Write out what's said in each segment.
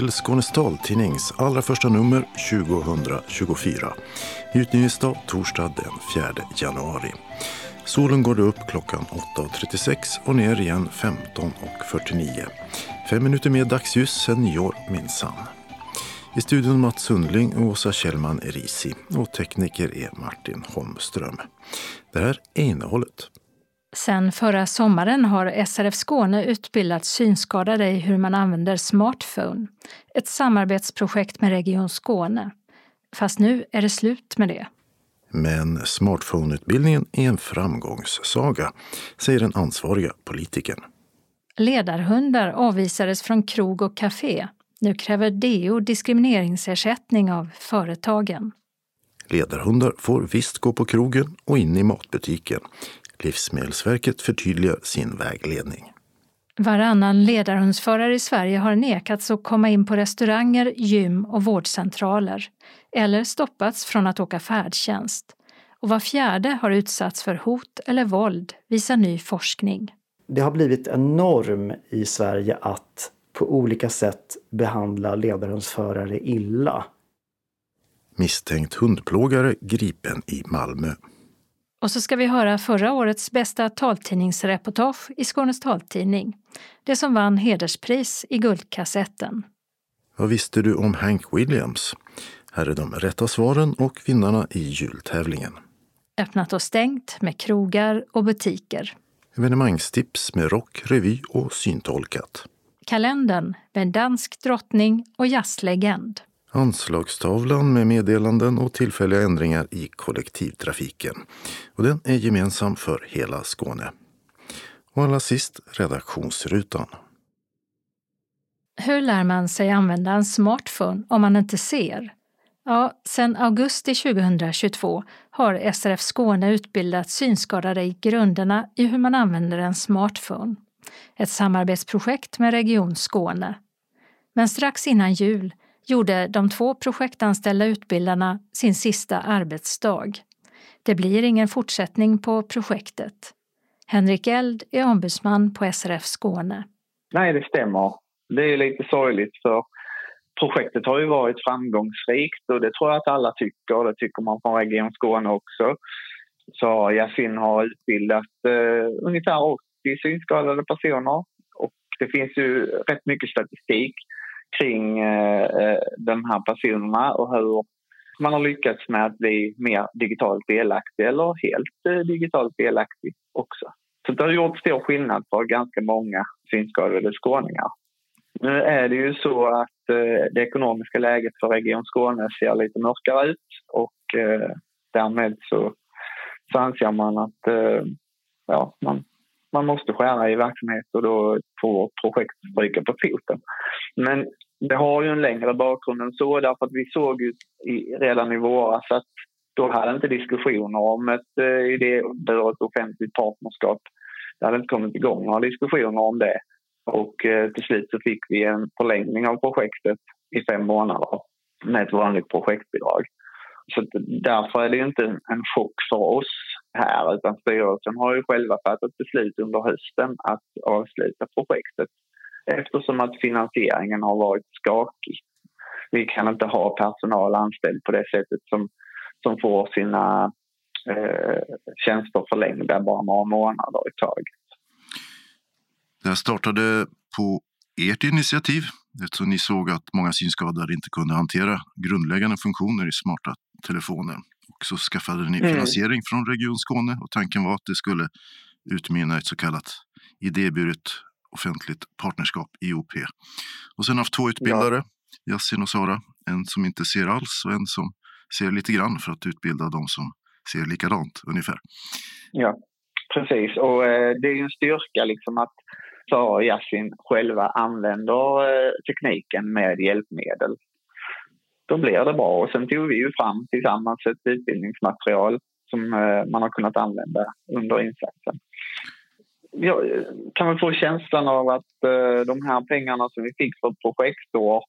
till Skånes taltidnings allra första nummer 2024. Utgivningsdag torsdag den 4 januari. Solen går upp klockan 8.36 och ner igen 15.49. Fem minuter mer dagsljus sen nyår minsann. I studion Mats Sundling och Åsa Kjellman Erisi och tekniker är Martin Holmström. Det här är innehållet. Sen förra sommaren har SRF Skåne utbildat synskadade i hur man använder smartphone. Ett samarbetsprojekt med Region Skåne. Fast nu är det slut med det. Men smartphoneutbildningen är en framgångssaga, säger den ansvariga politikern. Ledarhundar avvisades från krog och café. Nu kräver DO diskrimineringsersättning av företagen. Ledarhundar får visst gå på krogen och in i matbutiken. Livsmedelsverket förtydligar sin vägledning. Varannan ledarhundsförare i Sverige har nekats att komma in på restauranger, gym och vårdcentraler eller stoppats från att åka färdtjänst. Och var fjärde har utsatts för hot eller våld, visar ny forskning. Det har blivit en norm i Sverige att på olika sätt behandla ledarhundsförare illa. Misstänkt hundplågare gripen i Malmö. Och så ska vi höra förra årets bästa taltidningsreportage i Skånes taltidning. Det som vann hederspris i Guldkassetten. Vad visste du om Hank Williams? Här är de rätta svaren och vinnarna i jultävlingen. Öppnat och stängt med krogar och butiker. Evenemangstips med rock, revy och syntolkat. Kalendern med dansk drottning och jazzlegend. Anslagstavlan med meddelanden och tillfälliga ändringar i kollektivtrafiken. Och den är gemensam för hela Skåne. Och allra sist redaktionsrutan. Hur lär man sig använda en smartphone om man inte ser? Ja, sedan augusti 2022 har SRF Skåne utbildat synskadade i grunderna i hur man använder en smartphone. Ett samarbetsprojekt med Region Skåne. Men strax innan jul gjorde de två projektanställda utbildarna sin sista arbetsdag. Det blir ingen fortsättning på projektet. Henrik Eld är ombudsman på SRF Skåne. Nej, det stämmer. Det är lite sorgligt för projektet har ju varit framgångsrikt och det tror jag att alla tycker. Det tycker man från Region Skåne också. Så Yasin har utbildat eh, ungefär 80 synskadade personer och det finns ju rätt mycket statistik kring eh, eh de här personerna och hur man har lyckats med att bli mer digitalt delaktig eller helt eh, digitalt delaktig också. Så det har gjort stor skillnad för ganska många synskadade skåningar. Nu är det ju så att eh, det ekonomiska läget för Region Skåne ser lite mörkare ut och eh, därmed så, så anser man att eh, ja, man, man måste skära i verksamhet och då får projekt stryka på foten. Men det har ju en längre bakgrund än så därför att vi såg ju i, redan i våras att då hade inte diskussioner om ett eh, idéburet offentligt partnerskap. Det hade inte kommit igång några diskussioner om det. Och eh, till slut så fick vi en förlängning av projektet i fem månader med ett vanligt projektbidrag. Så därför är det inte en chock för oss här utan styrelsen har ju själva fattat beslut under hösten att avsluta projektet eftersom att finansieringen har varit skakig. Vi kan inte ha personal anställd på det sättet som, som får sina eh, tjänster förlängda bara några månader i taget. Det här startade på ert initiativ eftersom ni såg att många synskadade inte kunde hantera grundläggande funktioner i smarta telefoner. Och så skaffade ni mm. finansiering från Region Skåne och tanken var att det skulle utmynna ett så kallat idéburet offentligt partnerskap, IOP. Och sen haft två utbildare, ja. Yasin och Sara. En som inte ser alls och en som ser lite grann för att utbilda de som ser likadant ungefär. Ja, precis. Och eh, det är ju en styrka liksom att Sara och Yasin själva använder eh, tekniken med hjälpmedel. Då blir det bra. Och sen tog vi ju fram tillsammans ett utbildningsmaterial som eh, man har kunnat använda under insatsen jag kan väl få känslan av att eh, de här pengarna som vi fick för projektår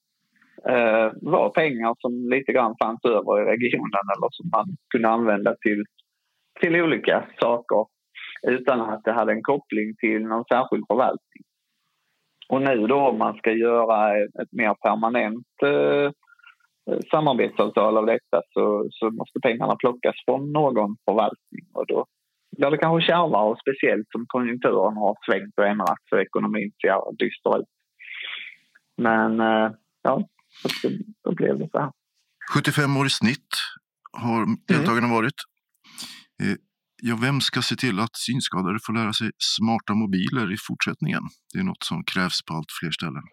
eh, var pengar som lite grann fanns över i regionen eller som man kunde använda till, till olika saker utan att det hade en koppling till någon särskild förvaltning. Och nu då om man ska göra ett mer permanent eh, eh, samarbetsavtal av detta så, så måste pengarna plockas från någon förvaltning och då blir det kanske kärvare och speciellt som konjunkturen har svängt och ändrats och ekonomin ser dyster ut. Men eh, ja, då blev det så här. 75 år i snitt har deltagarna mm. varit. Eh, ja, vem ska se till att synskadade får lära sig smarta mobiler i fortsättningen? Det är något som krävs på allt fler ställen.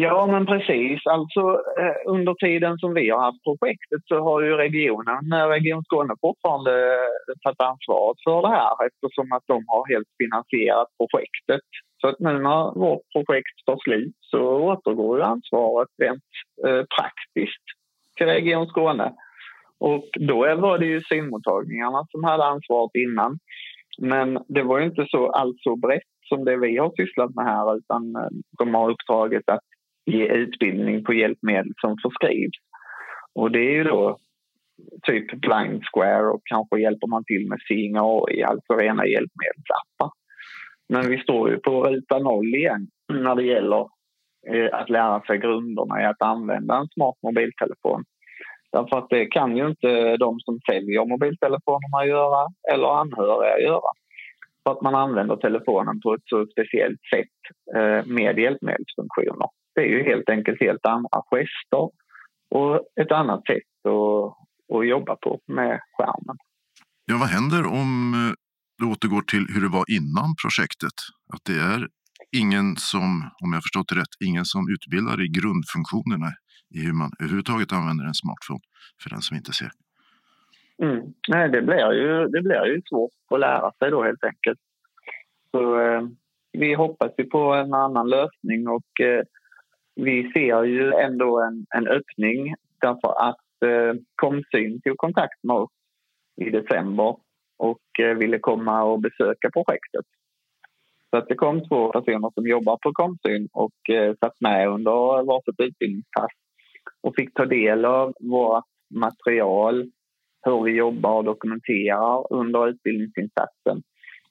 Ja, men precis. Alltså, eh, under tiden som vi har haft projektet så har ju regionen, eh, Region Skåne fortfarande eh, tagit ansvaret för det här eftersom att de har helt finansierat projektet. Så att nu när vårt projekt tar slut så återgår ju ansvaret rent eh, praktiskt till Region Skåne. Och då var det ju synmottagningarna som hade ansvaret innan. Men det var ju inte så alls så brett som det vi har sysslat med här utan de har uppdraget att ge utbildning på hjälpmedel som förskrivs. Och det är ju då typ blind square och kanske hjälper man till med Seeing AI, alltså rena hjälpmedelsappar. Men vi står ju på ruta noll igen när det gäller eh, att lära sig grunderna i att använda en smart mobiltelefon. Därför att det kan ju inte de som säljer mobiltelefonerna göra eller anhöriga göra. För att man använder telefonen på ett så speciellt sätt eh, med hjälpmedelsfunktioner. Det är ju helt enkelt helt andra gester och ett annat sätt att, att jobba på med skärmen. Ja, vad händer om eh, det återgår till hur det var innan projektet? Att det är ingen som, om jag förstått det rätt, ingen som utbildar i grundfunktionerna i hur man överhuvudtaget använder en smartphone för den som inte ser. Mm. Nej, det blir, ju, det blir ju svårt att lära sig då helt enkelt. Så eh, vi hoppas ju på en annan lösning och eh, vi ser ju ändå en, en öppning därför att eh, Komsyn tog kontakt med oss i december och eh, ville komma och besöka projektet. Så att det kom två personer som jobbar på Komsyn och eh, satt med under varsitt utbildningspass och fick ta del av vårt material, hur vi jobbar och dokumenterar under utbildningsinsatsen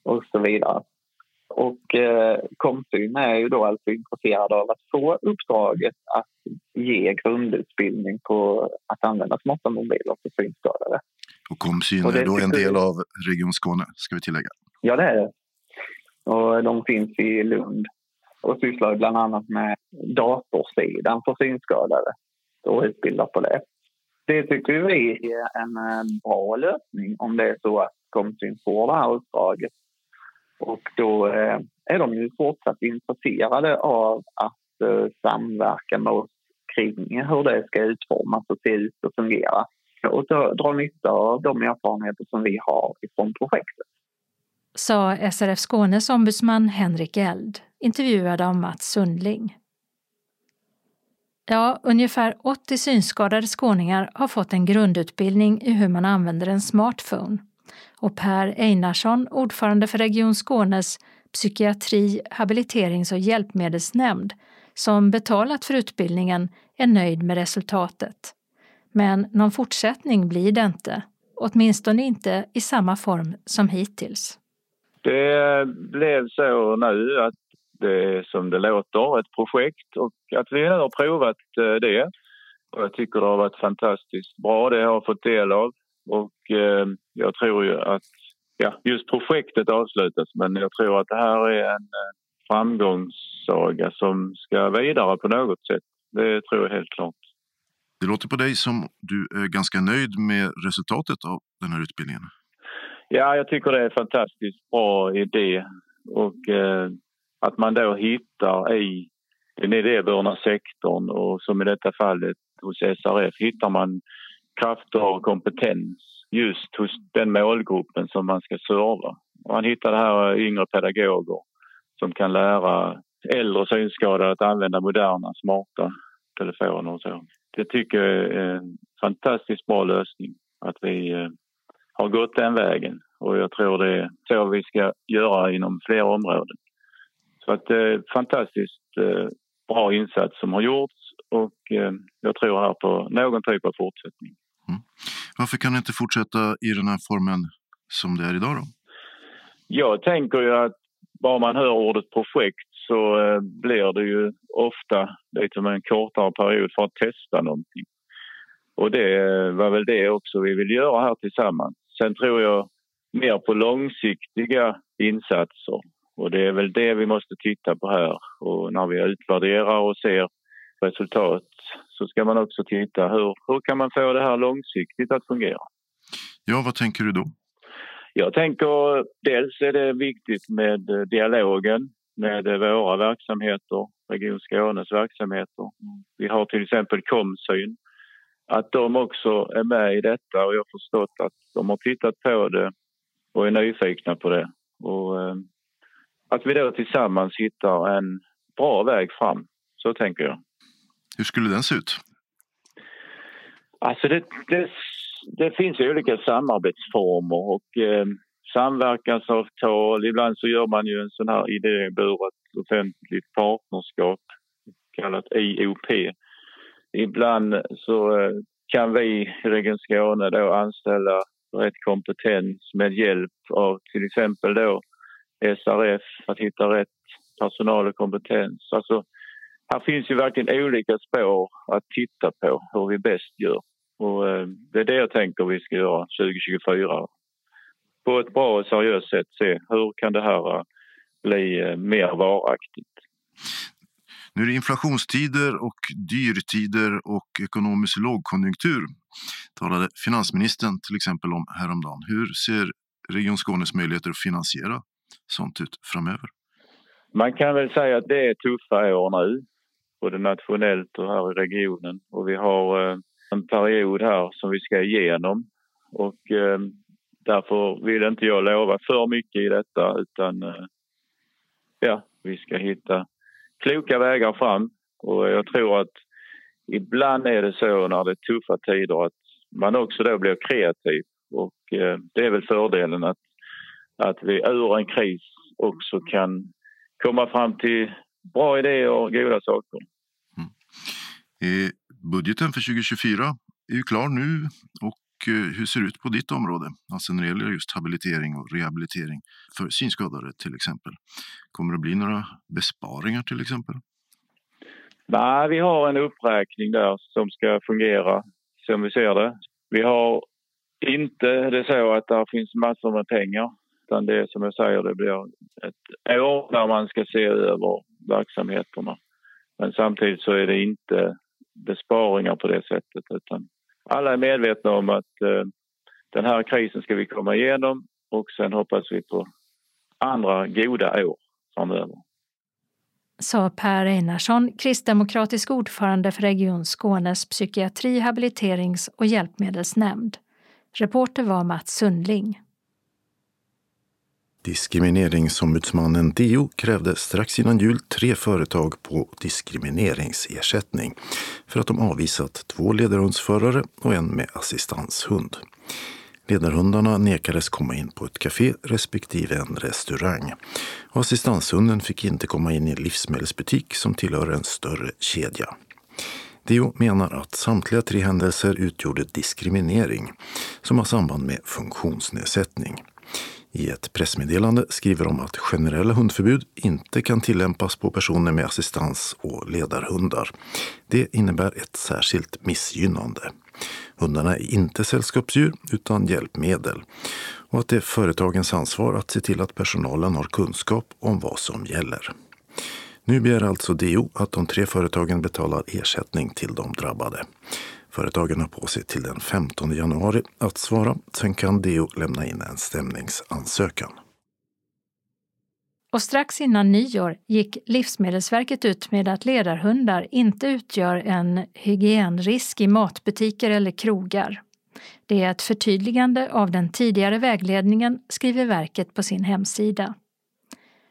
och så vidare. Och eh, Komsyn är ju då alltså intresserad av att få uppdraget att ge grundutbildning på att använda smarta mobiler för synskadade. Och Komsyn är då en del av Region Skåne, ska vi tillägga. Ja, det är det. Och de finns i Lund och sysslar bland annat med datorsidan för synskadade och utbildar på det. Det tycker vi är en eh, bra lösning om det är så att Komsyn får det här uppdraget. Och då eh, är de ju fortsatt intresserade av att eh, samverka med oss kring hur det ska utformas och se ut och fungera och dra nytta av de erfarenheter som vi har från projektet. Sa SRF Skånes ombudsman Henrik Eld, intervjuad av Mats Sundling. Ja, ungefär 80 synskadade skåningar har fått en grundutbildning i hur man använder en smartphone. Och Per Einarsson, ordförande för Region Skånes psykiatri, habiliterings och hjälpmedelsnämnd, som betalat för utbildningen, är nöjd med resultatet. Men någon fortsättning blir det inte, åtminstone inte i samma form som hittills. Det blev så nu att det är som det låter, ett projekt och att vi nu har provat eh, det. Och jag tycker det har varit fantastiskt bra det jag har fått del av och eh, jag tror ju att ja, just projektet avslutas men jag tror att det här är en eh, framgångssaga som ska vidare på något sätt. Det tror jag helt klart. Det låter på dig som du är ganska nöjd med resultatet av den här utbildningen. Ja, jag tycker det är en fantastiskt bra idé och eh, att man då hittar i den idéburna sektorn och som i detta fallet hos SRF hittar man krafter och kompetens just hos den målgruppen som man ska serva. Man hittar det här eh, yngre pedagoger som kan lära äldre synskadade att använda moderna smarta telefoner och så. Det tycker jag är en fantastiskt bra lösning att vi eh, har gått den vägen och jag tror det är så vi ska göra inom fler områden. Så att det är är fantastiskt bra insats som har gjorts och jag tror här på någon typ av fortsättning. Mm. Varför kan det inte fortsätta i den här formen som det är idag då? Jag tänker ju att bara man hör ordet projekt så eh, blir det ju ofta lite med en kortare period för att testa någonting. Och det var väl det också vi vill göra här tillsammans. Sen tror jag mer på långsiktiga insatser och det är väl det vi måste titta på här. Och när vi utvärderar och ser resultat så ska man också titta hur, hur kan man få det här långsiktigt att fungera. Ja, vad tänker du då? Jag tänker dels är det viktigt med dialogen med våra verksamheter, Region Skånes verksamheter. Vi har till exempel Komsyn. Att de också är med i detta och jag har förstått att de har tittat på det och är nyfikna på det. Och, eh, att vi då tillsammans hittar en bra väg fram. Så tänker jag. Hur skulle den se ut? Alltså det, det, det finns olika samarbetsformer och eh, samverkansavtal. Ibland så gör man ju en sån här idéburet offentligt partnerskap kallat IOP. Ibland så eh, kan vi i Region Skåne då anställa rätt kompetens med hjälp av till exempel då SRF att hitta rätt personal och kompetens. Alltså, här finns ju verkligen olika spår att titta på hur vi bäst gör. Och eh, det är det jag tänker vi ska göra 2024. På ett bra och seriöst sätt se hur kan det här eh, bli eh, mer varaktigt. Nu är det inflationstider och dyrtider och ekonomisk lågkonjunktur talade finansministern till exempel om häromdagen. Hur ser Region Skånes möjligheter att finansiera sånt ut framöver? Man kan väl säga att det är tuffa år nu, både nationellt och här i regionen. Och vi har eh, en period här som vi ska igenom. Och eh, därför vill inte jag lova för mycket i detta utan eh, ja, vi ska hitta kloka vägar fram. Och jag tror att ibland är det så när det är tuffa tider att man också då blir kreativ. Och eh, det är väl fördelen att, att vi ur en kris också kan komma fram till bra idéer och goda saker. Mm. Eh, budgeten för 2024 är ju klar nu och eh, hur ser det ut på ditt område? Alltså när det gäller just habilitering och rehabilitering för synskadade till exempel. Kommer det bli några besparingar till exempel? Nej, vi har en uppräkning där som ska fungera som vi ser det. Vi har inte det så att det finns massor med pengar utan det som jag säger, det blir ett år där man ska se över verksamheterna. Men samtidigt så är det inte besparingar på det sättet utan alla är medvetna om att eh, den här krisen ska vi komma igenom och sen hoppas vi på andra goda år framöver. Sa Per Einarsson, kristdemokratisk ordförande för Region Skånes psykiatri-, habiliterings och hjälpmedelsnämnd. Reporter var Mats Sundling. Diskrimineringsombudsmannen DO krävde strax innan jul tre företag på diskrimineringsersättning för att de avvisat två ledarhundsförare och en med assistanshund. Ledarhundarna nekades komma in på ett café respektive en restaurang. Och assistanshunden fick inte komma in i en livsmedelsbutik som tillhör en större kedja. DO menar att samtliga tre händelser utgjorde diskriminering som har samband med funktionsnedsättning. I ett pressmeddelande skriver de att generella hundförbud inte kan tillämpas på personer med assistans och ledarhundar. Det innebär ett särskilt missgynnande. Hundarna är inte sällskapsdjur utan hjälpmedel och att det är företagens ansvar att se till att personalen har kunskap om vad som gäller. Nu begär alltså DO att de tre företagen betalar ersättning till de drabbade. Företagen har på sig till den 15 januari att svara. Sen kan DO lämna in en stämningsansökan. Och strax innan nyår gick Livsmedelsverket ut med att ledarhundar inte utgör en hygienrisk i matbutiker eller krogar. Det är ett förtydligande av den tidigare vägledningen, skriver verket på sin hemsida.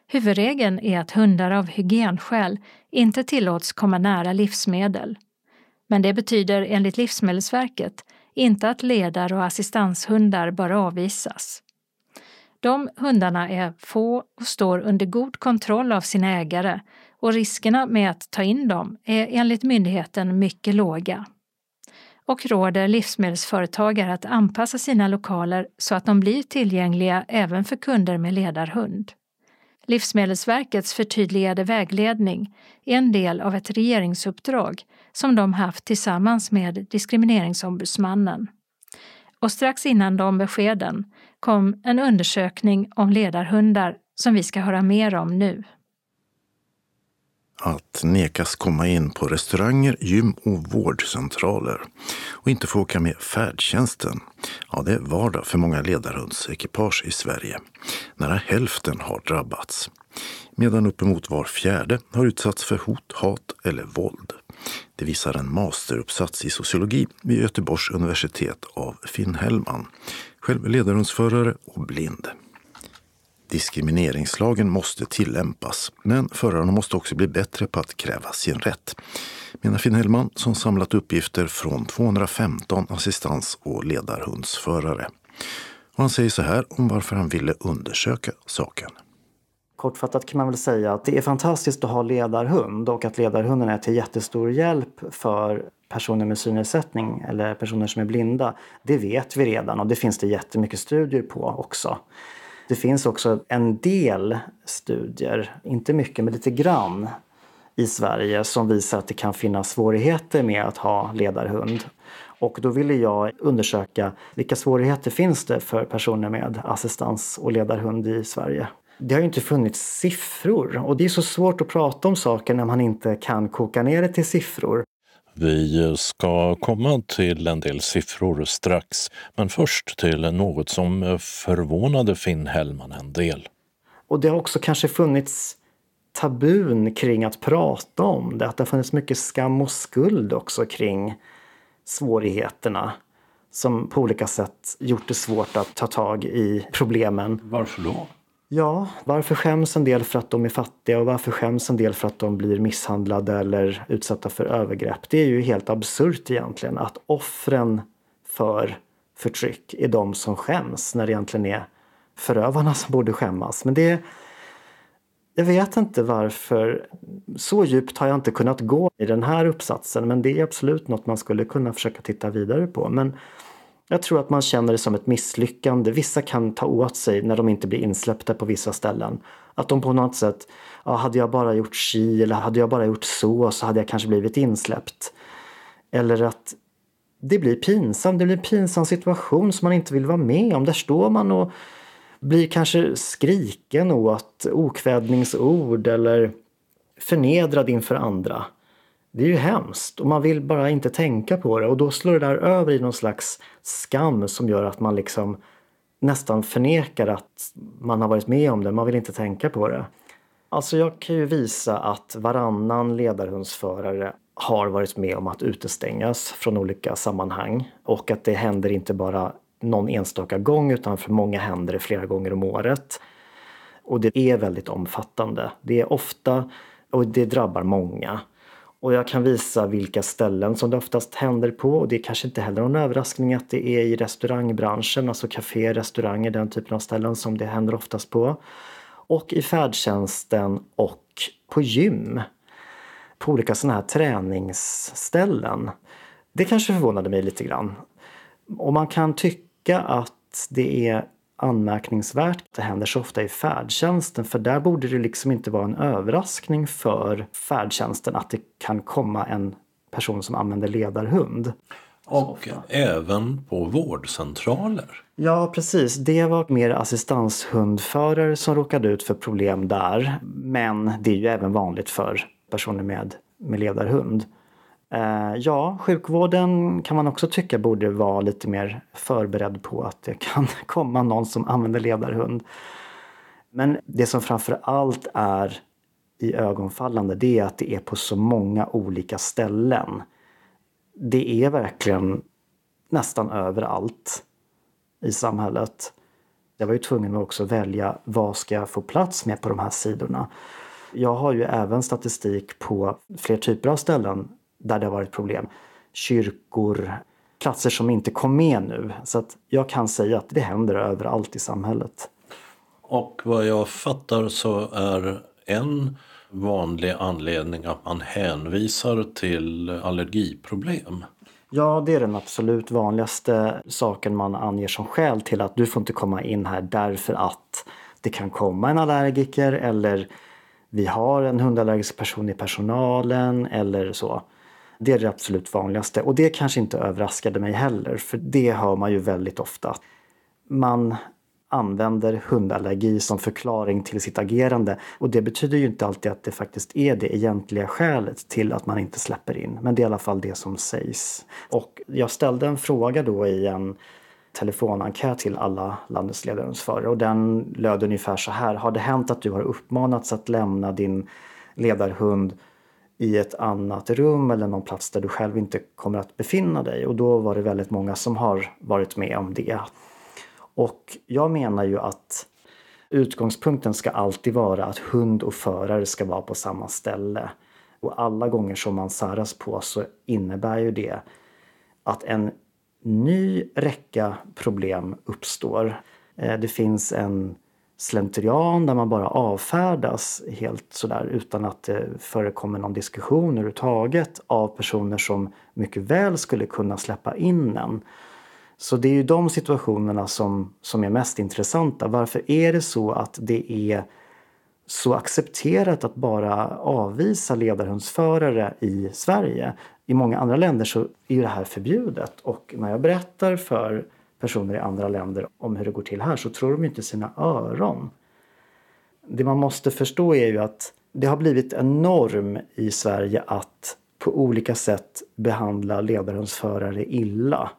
Huvudregeln är att hundar av hygienskäl inte tillåts komma nära livsmedel. Men det betyder enligt Livsmedelsverket inte att ledar och assistanshundar bör avvisas. De hundarna är få och står under god kontroll av sina ägare och riskerna med att ta in dem är enligt myndigheten mycket låga. Och råder livsmedelsföretagare att anpassa sina lokaler så att de blir tillgängliga även för kunder med ledarhund. Livsmedelsverkets förtydligade vägledning är en del av ett regeringsuppdrag som de haft tillsammans med Diskrimineringsombudsmannen. Och strax innan de beskeden kom en undersökning om ledarhundar som vi ska höra mer om nu. Att nekas komma in på restauranger, gym och vårdcentraler och inte få åka med färdtjänsten. Ja, det är vardag för många ledarhundsekipage i Sverige. Nära hälften har drabbats. Medan uppemot var fjärde har utsatts för hot, hat eller våld. Det visar en masteruppsats i sociologi vid Göteborgs universitet av Finn Hellman, själv ledarhundsförare och blind. Diskrimineringslagen måste tillämpas, men förarna måste också bli bättre på att kräva sin rätt, menar Finn Hellman som samlat uppgifter från 215 assistans och ledarhundsförare. Och han säger så här om varför han ville undersöka saken. Kortfattat kan man väl säga att det är fantastiskt att ha ledarhund och att ledarhunden är till jättestor hjälp för personer med synnedsättning eller personer som är blinda. Det vet vi redan och det finns det jättemycket studier på också. Det finns också en del studier, inte mycket men lite grann, i Sverige som visar att det kan finnas svårigheter med att ha ledarhund. Och då ville jag undersöka vilka svårigheter finns det för personer med assistans och ledarhund i Sverige. Det har ju inte funnits siffror och det är så svårt att prata om saker när man inte kan koka ner det till siffror. Vi ska komma till en del siffror strax, men först till något som förvånade Finn Hellman en del. Och det har också kanske funnits tabun kring att prata om det, att det har funnits mycket skam och skuld också kring svårigheterna som på olika sätt gjort det svårt att ta tag i problemen. Varför då? Ja, varför skäms en del för att de är fattiga och varför skäms en del för att de blir misshandlade eller utsatta för övergrepp? Det är ju helt absurt egentligen att offren för förtryck är de som skäms när det egentligen är förövarna som borde skämmas. Men det jag vet inte varför. Så djupt har jag inte kunnat gå i den här uppsatsen men det är absolut något man skulle kunna försöka titta vidare på. Men jag tror att man känner det som ett misslyckande. Vissa kan ta åt sig när de inte blir insläppta på vissa ställen. Att de på något sätt, ja, hade jag bara gjort si eller hade jag bara gjort så så hade jag kanske blivit insläppt. Eller att det blir pinsamt, det blir en pinsam situation som man inte vill vara med om. Där står man och blir kanske skriken åt okvädningsord eller förnedrad inför andra. Det är ju hemskt och man vill bara inte tänka på det och då slår det där över i någon slags skam som gör att man liksom nästan förnekar att man har varit med om det. Man vill inte tänka på det. Alltså jag kan ju visa att varannan ledarhundsförare har varit med om att utestängas från olika sammanhang och att det händer inte bara någon enstaka gång utan för många händer det flera gånger om året. Och det är väldigt omfattande. Det är ofta och det drabbar många. Och jag kan visa vilka ställen som det oftast händer på och det är kanske inte heller någon överraskning att det är i restaurangbranschen, alltså café, restauranger, den typen av ställen som det händer oftast på. Och i färdtjänsten och på gym. På olika sådana här träningsställen. Det kanske förvånade mig lite grann. Och man kan tycka att det är anmärkningsvärt att det händer så ofta i färdtjänsten för där borde det liksom inte vara en överraskning för färdtjänsten att det kan komma en person som använder ledarhund. Och även på vårdcentraler? Ja, precis. Det var mer assistanshundförare som råkade ut för problem där. Men det är ju även vanligt för personer med, med ledarhund. Eh, ja, sjukvården kan man också tycka borde vara lite mer förberedd på att det kan komma någon som använder ledarhund. Men det som framför allt är i ögonfallande det är att det är på så många olika ställen. Det är verkligen nästan överallt i samhället. Jag var ju tvungen att också välja vad ska jag få plats med på de här sidorna. Jag har ju även statistik på fler typer av ställen där det har varit problem. Kyrkor, platser som inte kom med nu. Så att jag kan säga att det händer överallt i samhället. Och vad jag fattar så är en vanlig anledning att man hänvisar till allergiproblem. Ja, det är den absolut vanligaste saken man anger som skäl till att du får inte komma in här därför att det kan komma en allergiker eller vi har en hundallergisk person i personalen eller så. Det är det absolut vanligaste och det kanske inte överraskade mig heller för det hör man ju väldigt ofta. Man använder hundallergi som förklaring till sitt agerande. Och det betyder ju inte alltid att det faktiskt är det egentliga skälet till att man inte släpper in. Men det är i alla fall det som sägs. Och jag ställde en fråga då i en telefonenkät till alla landets ledarhundsförare och den löd ungefär så här. Har det hänt att du har uppmanats att lämna din ledarhund i ett annat rum eller någon plats där du själv inte kommer att befinna dig? Och då var det väldigt många som har varit med om det. Och jag menar ju att utgångspunkten ska alltid vara att hund och förare ska vara på samma ställe. Och alla gånger som man säras på så innebär ju det att en ny räcka problem uppstår. Eh, det finns en slentrian där man bara avfärdas helt sådär utan att det förekommer någon diskussion överhuvudtaget av personer som mycket väl skulle kunna släppa in en. Så det är ju de situationerna som, som är mest intressanta. Varför är det så att det är så accepterat att bara avvisa ledarhundsförare i Sverige? I många andra länder så är det här förbjudet och när jag berättar för personer i andra länder om hur det går till här så tror de inte sina öron. Det man måste förstå är ju att det har blivit en norm i Sverige att på olika sätt behandla ledarhundsförare illa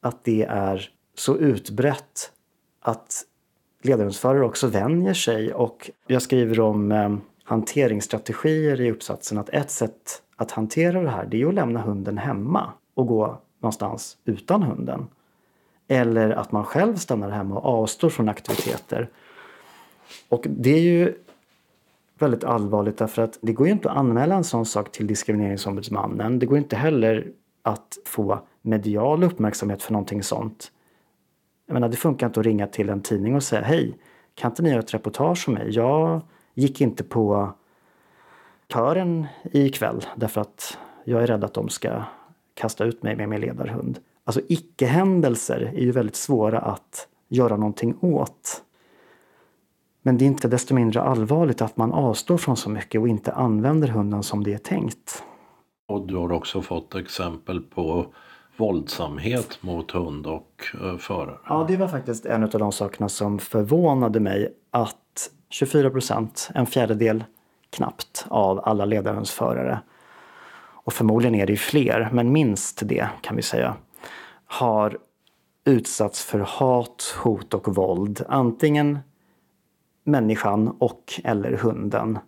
att det är så utbrett att ledarhundsförare också vänjer sig och jag skriver om eh, hanteringsstrategier i uppsatsen att ett sätt att hantera det här det är att lämna hunden hemma och gå någonstans utan hunden. Eller att man själv stannar hemma och avstår från aktiviteter. Och det är ju väldigt allvarligt därför att det går ju inte att anmäla en sån sak till Diskrimineringsombudsmannen. Det går inte heller att få medial uppmärksamhet för någonting sånt. Jag menar, det funkar inte att ringa till en tidning och säga hej, kan inte ni göra ett reportage om mig? Jag gick inte på kören ikväll därför att jag är rädd att de ska kasta ut mig med min ledarhund. Alltså icke-händelser är ju väldigt svåra att göra någonting åt. Men det är inte desto mindre allvarligt att man avstår från så mycket och inte använder hunden som det är tänkt. Och du har också fått exempel på våldsamhet mot hund och uh, förare. Ja, det var faktiskt en av de sakerna som förvånade mig att 24 procent, en fjärdedel knappt, av alla ledarhundsförare och förmodligen är det fler, men minst det kan vi säga, har utsatts för hat, hot och våld. Antingen människan och eller hunden.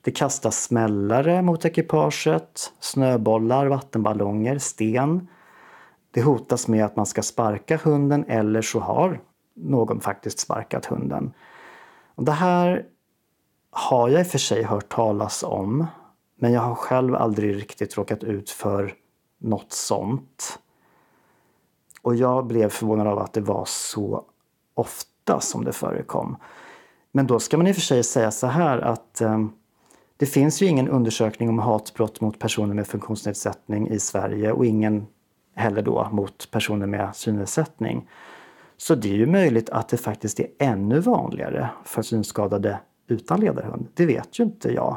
Det kastas smällare mot ekipaget, snöbollar, vattenballonger, sten. Det hotas med att man ska sparka hunden eller så har någon faktiskt sparkat hunden. Och det här har jag i och för sig hört talas om men jag har själv aldrig riktigt råkat ut för något sånt. Och jag blev förvånad av att det var så ofta som det förekom. Men då ska man i och för sig säga så här att eh, det finns ju ingen undersökning om hatbrott mot personer med funktionsnedsättning i Sverige och ingen heller då mot personer med synnedsättning. Så det är ju möjligt att det faktiskt är ännu vanligare för synskadade utan ledarhund. Det vet ju inte jag.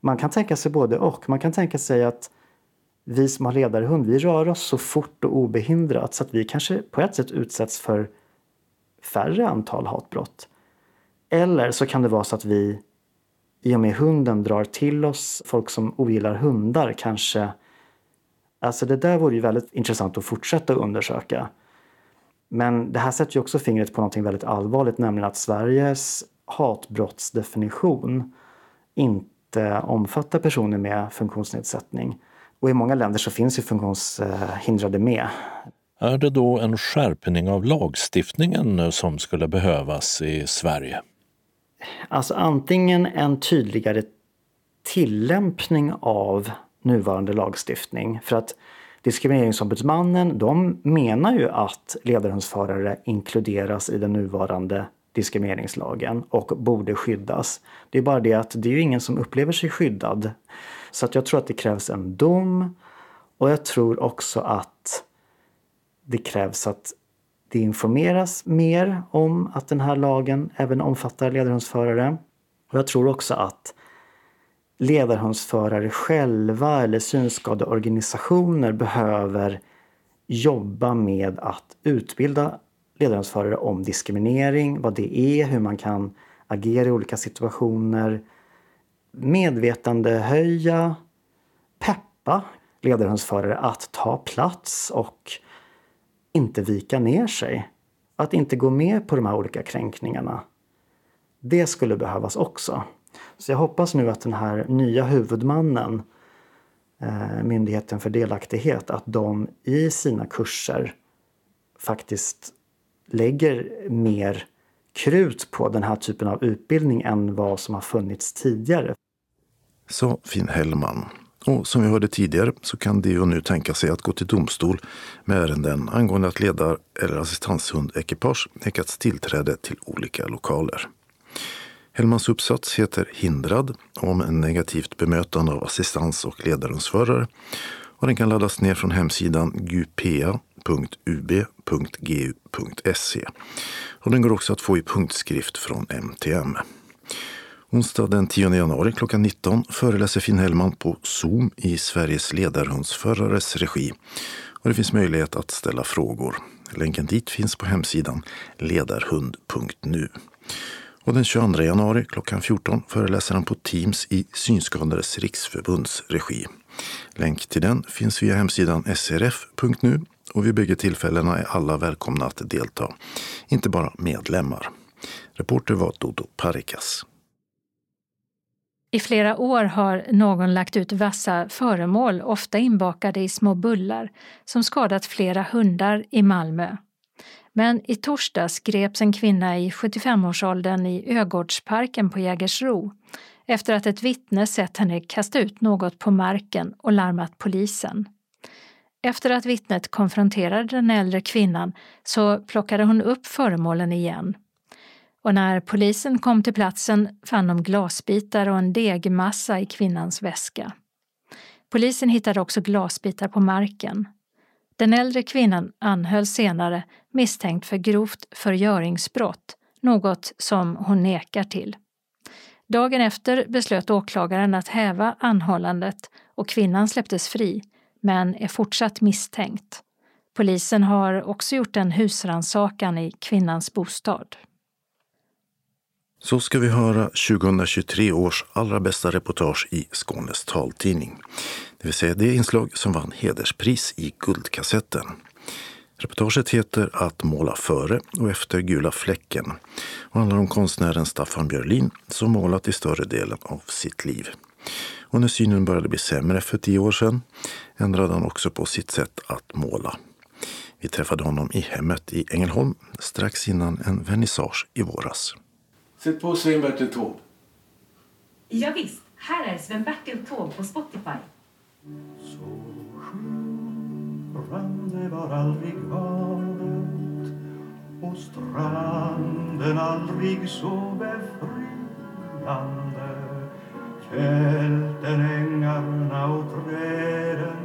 Man kan tänka sig både och. Man kan tänka sig att vi som har ledarhund, vi rör oss så fort och obehindrat så att vi kanske på ett sätt utsätts för färre antal hatbrott. Eller så kan det vara så att vi i och med hunden drar till oss folk som ogillar hundar kanske. Alltså det där vore ju väldigt intressant att fortsätta undersöka. Men det här sätter ju också fingret på någonting väldigt allvarligt, nämligen att Sveriges hatbrottsdefinition inte omfattar personer med funktionsnedsättning. Och i många länder så finns ju funktionshindrade med. Är det då en skärpning av lagstiftningen som skulle behövas i Sverige? Alltså antingen en tydligare tillämpning av nuvarande lagstiftning. För att Diskrimineringsombudsmannen de menar ju att ledarhundsförare inkluderas i den nuvarande diskrimineringslagen och borde skyddas. Det är bara det att det är ju ingen som upplever sig skyddad. Så att jag tror att det krävs en dom och jag tror också att det krävs att det informeras mer om att den här lagen även omfattar ledarhundsförare. Och jag tror också att ledarhundsförare själva eller synskadeorganisationer behöver jobba med att utbilda ledarhundsförare om diskriminering, vad det är, hur man kan agera i olika situationer. Medvetandehöja, peppa ledarhundsförare att ta plats och inte vika ner sig. Att inte gå med på de här olika kränkningarna. Det skulle behövas också. Så jag hoppas nu att den här nya huvudmannen, eh, Myndigheten för delaktighet, att de i sina kurser faktiskt lägger mer krut på den här typen av utbildning än vad som har funnits tidigare. Sa Finn Hellman. Och som vi hörde tidigare så kan DO nu tänka sig att gå till domstol med ärenden angående att ledar eller assistanshundekipage nekats tillträde till olika lokaler. Hellmans uppsats heter Hindrad om negativt bemötande av assistans och ledarhundsförare och den kan laddas ner från hemsidan www.ub.gu.se. Och den går också att få i punktskrift från MTM. Onsdag den 10 januari klockan 19 föreläser Finn Hellman på Zoom i Sveriges ledarhundsförares regi. Och det finns möjlighet att ställa frågor. Länken dit finns på hemsidan ledarhund.nu. Och den 22 januari klockan 14 föreläser han på Teams i Synskadades riksförbunds regi. Länk till den finns via hemsidan srf.nu och vid bägge tillfällena är alla välkomna att delta, inte bara medlemmar. Reporter var Dodo Parikas. I flera år har någon lagt ut vassa föremål, ofta inbakade i små bullar, som skadat flera hundar i Malmö. Men i torsdags greps en kvinna i 75-årsåldern i Ögårdsparken på Jägersro efter att ett vittne sett henne kasta ut något på marken och larmat polisen. Efter att vittnet konfronterade den äldre kvinnan så plockade hon upp föremålen igen. Och när polisen kom till platsen fann de glasbitar och en degmassa i kvinnans väska. Polisen hittade också glasbitar på marken. Den äldre kvinnan anhölls senare misstänkt för grovt förgöringsbrott, något som hon nekar till. Dagen efter beslöt åklagaren att häva anhållandet och kvinnan släpptes fri, men är fortsatt misstänkt. Polisen har också gjort en husrannsakan i kvinnans bostad. Så ska vi höra 2023 års allra bästa reportage i Skånes taltidning. Det vill säga det inslag som vann hederspris i Guldkassetten. Reportaget heter Att måla före och efter gula fläcken och handlar om konstnären Staffan Björlin som målat i större delen av sitt liv. Och när synen började bli sämre för tio år sedan ändrade han också på sitt sätt att måla. Vi träffade honom i hemmet i Ängelholm strax innan en vernissage i våras. Sätt på Sven-Bertil Taube. Ja, visst. Här är Sven-Bertil Taube på Spotify. Så skimrande var aldrig havet och stranden aldrig så befriande Fälten, ängarna och träden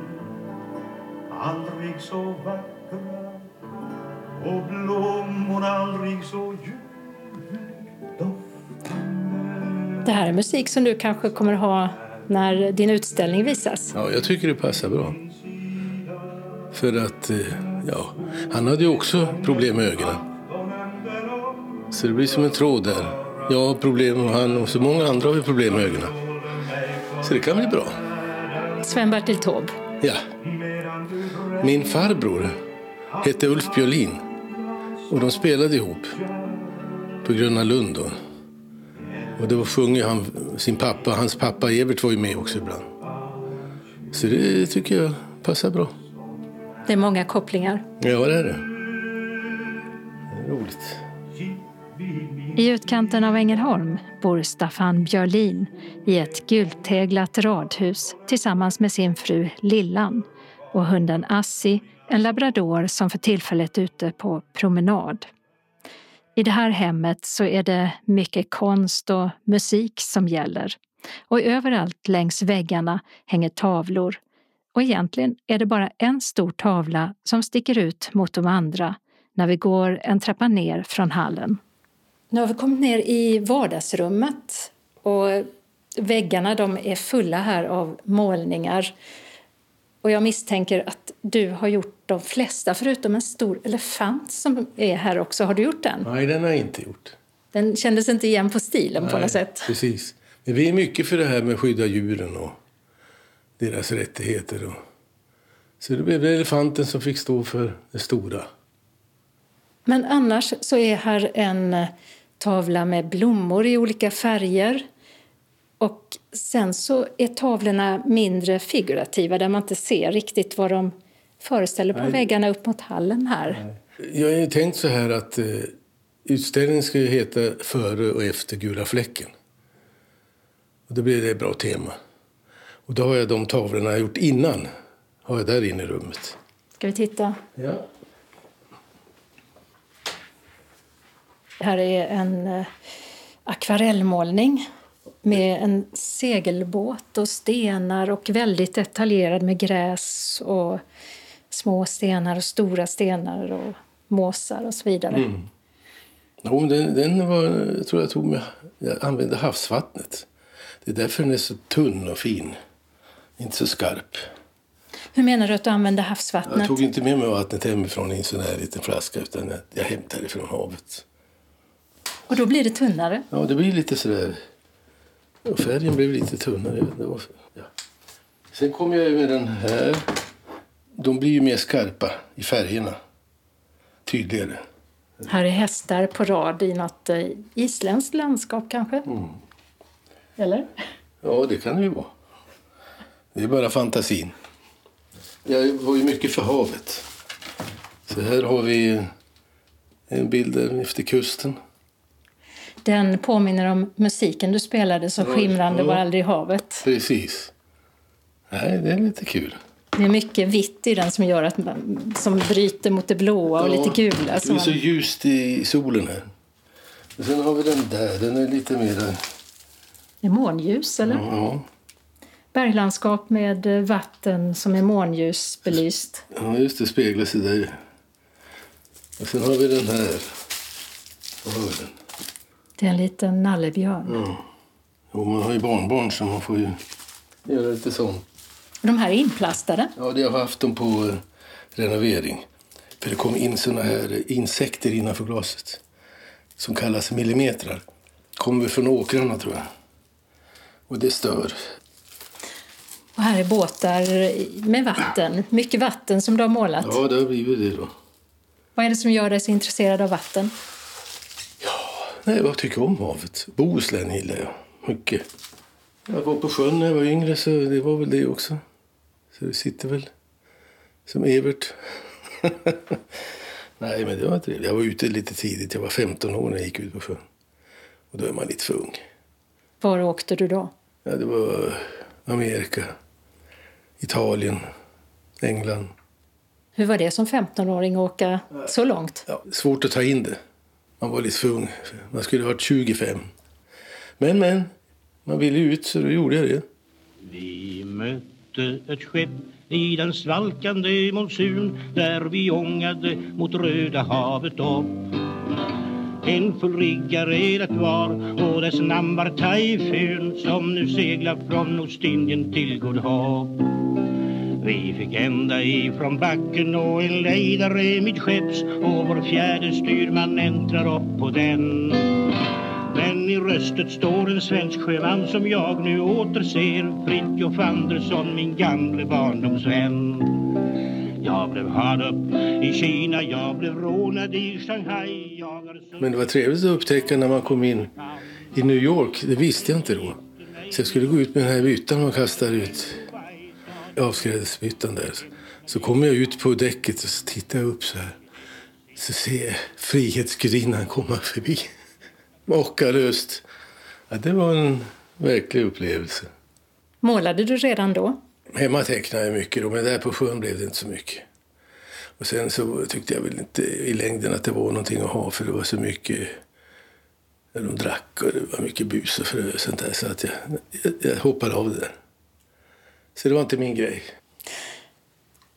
aldrig så vackra och blommorna aldrig så ljuvligt doftande Det här är musik som du kanske kommer ha när din utställning visas. Ja, jag tycker det passar bra. För att, eh, ja, han hade ju också problem med ögonen. Så det blir som en tråd där. Jag har problem och han och så många andra har problem med ögonen. Så det kan bli bra. Sven-Bertil Taube. Ja. Min farbror hette Ulf Björlin. Och de spelade ihop på Gröna Lund. Då. Och då sjunger han sin pappa. Hans pappa Evert var ju med också ibland. Så det tycker jag passar bra. Det är många kopplingar. Ja, det är det. Det är roligt. I utkanten av Ängelholm bor Staffan Björlin i ett gulteglat radhus tillsammans med sin fru Lillan och hunden Assi, en labrador som för tillfället är ute på promenad. I det här hemmet så är det mycket konst och musik som gäller. Och överallt längs väggarna hänger tavlor. Och egentligen är det bara en stor tavla som sticker ut mot de andra, när vi går en trappa ner från hallen. Nu har vi kommit ner i vardagsrummet och väggarna de är fulla här av målningar. Och jag misstänker att du har gjort de flesta, förutom en stor elefant som är här också. Har du gjort den? Nej, den har jag inte gjort. Den kändes inte igen på stilen Nej, på något sätt. Precis. Men vi är mycket för det här med att skydda djuren och deras rättigheter. Och... Så det blev elefanten som fick stå för det stora. Men annars så är här en tavla med blommor i olika färger. Och sen så är tavlorna mindre figurativa där man inte ser riktigt vad de föreställer på Nej. väggarna upp mot hallen här. Jag har ju tänkt så här att eh, utställningen ska ju heta Före och efter gula fläcken. Och då blir det ett bra tema. Och då har jag de tavlorna jag gjort innan har jag där inne i rummet. Ska vi titta? Ja. Här är en eh, akvarellmålning med en segelbåt och stenar och väldigt detaljerad med gräs och små stenar och stora stenar och måsar och så vidare. Mm. Jo, den, den var, jag tror jag tog med, jag använde havsvattnet. Det är därför den är så tunn och fin. Inte så skarp. Hur menar du att du använder havsvattnet? Jag tog inte med mig vattnet hemifrån i en sån här liten flaska utan jag, jag hämtade det från havet. Och då blir det tunnare? Ja, det blir lite sådär... Och färgen blev lite tunnare. Var, ja. Sen kom jag med den här. De blir ju mer skarpa i färgerna. Tydligare. Här är hästar på rad i något eh, isländskt landskap kanske? Mm. Eller? Ja, det kan det ju vara. Det är bara fantasin. Jag var ju mycket för havet. Så här har vi en bild där efter kusten. Den påminner om musiken du spelade så skimrande var aldrig havet. Precis. Nej, det är lite kul. Det är mycket vitt i den som gör att man, som bryter mot det blåa och Ja, lite gula. Det är så man, ljust i solen här. Och sen har vi den där. Den är lite mer... det är månljus, eller? Ja, Berglandskap med eh, vatten som är månljusbelyst. ja, just det. Speglar sig där. Och sen har vi den här. Vad har vi den? Det är en liten nallebjörn. Ja. Jo, man har ju barnbarn så man får ju göra lite sånt. De här är inplastade. Ja, det har haft dem på eh, renovering. För det kom in såna här eh, insekter innanför glaset. Som kallas millimetrar. Kommer från åkrarna tror jag. Och det stör. Och här är båtar med vatten. Mycket vatten som du har målat. Ja, det har blivit det då. Vad är det som gör dig så intresserad av vatten? Nej, jag tycker om havet. Bohuslän gillar jag mycket. Jag var på sjön när jag var yngre så det var väl det också. Så det sitter väl som Evert. Nej, men det var trevligt. Jag var ute lite tidigt. Jag var 15 år när jag gick ut på sjön. Och då är man lite för ung. Var åkte du då? Ja, det var Amerika, Italien, England. Hur var det som 15-åring att åka så långt? Ja, svårt att ta in det. Man var lite för ung. Man skulle ha varit 25. Men, men. Man ville ut så då gjorde jag det. Vi mötte ett skepp i den svalkande monsun där vi ångade mot Röda havet upp. En fullriggare det var och dess namn var Taifun som nu seglar från Ostindien till God vi fick ända ifrån backen och en lejdare midskepps och vår fjärde styrman äntrar upp på den. Men i röstet står en svensk sjöman som jag nu återser Fritjof Andersson, min gamle barndomsvän Jag blev hard upp i Kina, jag blev rånad i Shanghai jag så- Men det var trevligt att upptäcka när man kom in i New York. Det visste jag inte då. Så jag skulle gå ut med den här byttan man kastar ut. Avskrädesbyttan där. Så kommer jag ut på däcket och så tittar jag upp så här. Så ser jag Frihetsgudinnan komma förbi. Makalöst. Ja, det var en verklig upplevelse. Målade du redan då? Hemma tecknade jag mycket då, men där på sjön blev det inte så mycket. Och sen så tyckte jag väl inte i längden att det var någonting att ha för det var så mycket de drack och det var mycket bus och frö och sånt där så att jag, jag, jag hoppade av det där. Så det var inte min grej.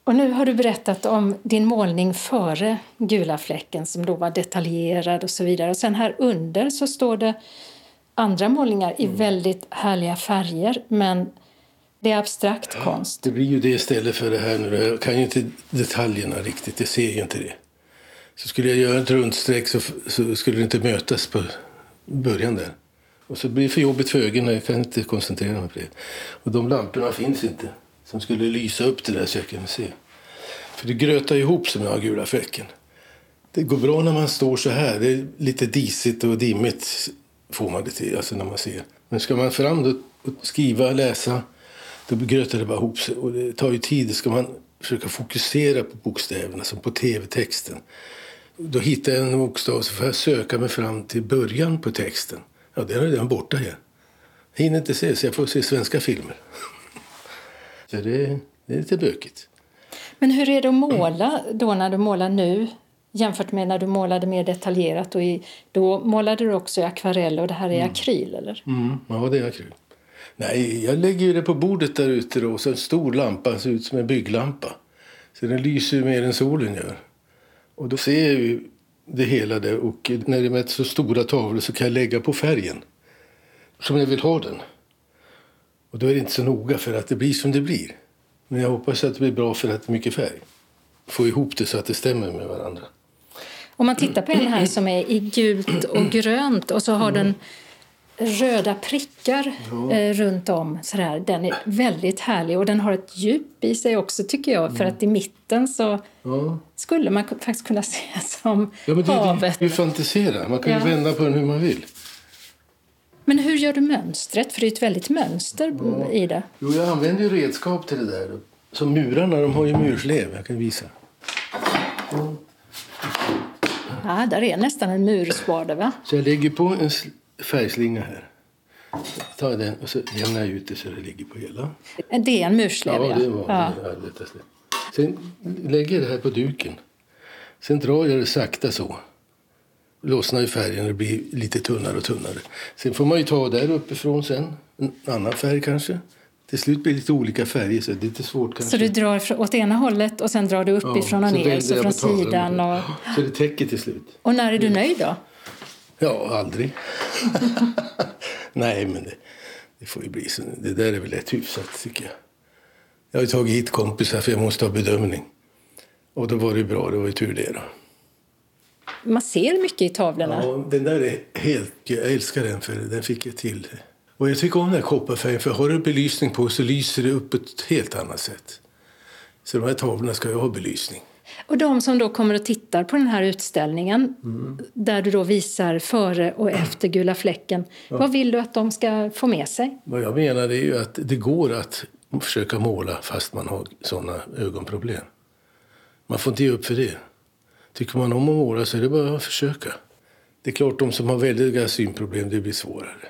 Och nu har du berättat om din målning före gula fläcken som då var detaljerad och så vidare. Och sen här under så står det andra målningar i väldigt härliga färger men det är abstrakt konst. Det blir ju det istället för det här nu. Jag kan ju inte detaljerna riktigt, jag ser ju inte det. Så skulle jag göra ett rundstreck så, så skulle det inte mötas på början där. Och så blir det för jobbigt för ögonen, jag kan inte koncentrera mig på det. Och de lamporna finns inte som skulle lysa upp det där så jag kunde se. För det grötar ihop som jag har gula fläcken. Det går bra när man står så här. Det är lite disigt och dimmigt får man det till, alltså när man ser. Men ska man fram då och skriva, läsa, då grötar det bara ihop sig. Och det tar ju tid. Ska man försöka fokusera på bokstäverna, som på tv-texten. Då hittar jag en bokstav så får jag söka mig fram till början på texten. Ja, den är redan borta. Jag hinner inte se, så jag får se svenska filmer. Så det, det är lite bökigt. Men hur är det att måla då när du målar nu jämfört med när du målade mer detaljerat? Och i, då målade du också i akvarell och det här är Mm. akryl, eller? Mm, ja, det är akryl. Nej, jag lägger det på bordet där ute då, så en stor lampa, ser ut som en bygglampa. Så den lyser mer än solen gör. Och då ser jag ju det hela där och när det är med så stora tavlor så kan jag lägga på färgen som jag vill ha den. Och då är det inte så noga för att det blir som det blir. Men jag hoppas att det blir bra för att det är mycket färg. Få ihop det så att det stämmer med varandra. Om man tittar på en här som är i gult och grönt och så har den röda prickar eh, runt om. Sådär. Den är väldigt härlig och den har ett djup i sig också tycker jag. För att i mitten så Ja. skulle man faktiskt kunna se som Ja, men det, havet. det, det fantisera. Man kan ju Ja. vända på den hur man vill. Men hur gör du mönstret? För det är ett väldigt mönster i det. Jo, jag använder ju redskap till det där. Som murarna, de har ju murslev. Jag kan visa. Ja, där är nästan en murspade va? Så jag lägger på en färgslinga här. Tar den och så jämnar jag ut det så det ligger på hela. Det är en murslev Ja, det var ja. det. Sen lägger jag det här på duken. Sen drar jag det sakta så. Lossnar ju färgen och blir lite tunnare och tunnare. Sen får man ju ta där uppifrån sen. En annan färg kanske. Till slut blir det lite olika färger så det är lite svårt kanske. Så du drar åt ena hållet och sen drar du uppifrån och så ner, så från sidan. Och, Så det täcker till slut. och när är du nöjd då? Ja, aldrig. Nej, men det, det får ju bli så. Det där är väl rätt hyfsat tycker jag. Jag har tagit hit kompisar för jag måste ha bedömning. Och då var det bra, det var ju tur det då. Man ser mycket i tavlorna. Ja, den där är helt... Jag älskar den för den fick jag till. Och jag tycker om den här kopparfärgen för har du belysning på så lyser det upp ett helt annat sätt. Så de här tavlorna ska ju ha belysning. Och de som då kommer och tittar på den här utställningen Mm. där du då visar före och efter Gula fläcken. Vad vill du att de ska få med sig? Vad jag menar är ju att det går att försöka måla fast man har såna ögonproblem. Man får inte ge upp för det. Tycker man om att måla så är det bara att försöka. Det är klart, de som har väldiga synproblem, det blir svårare.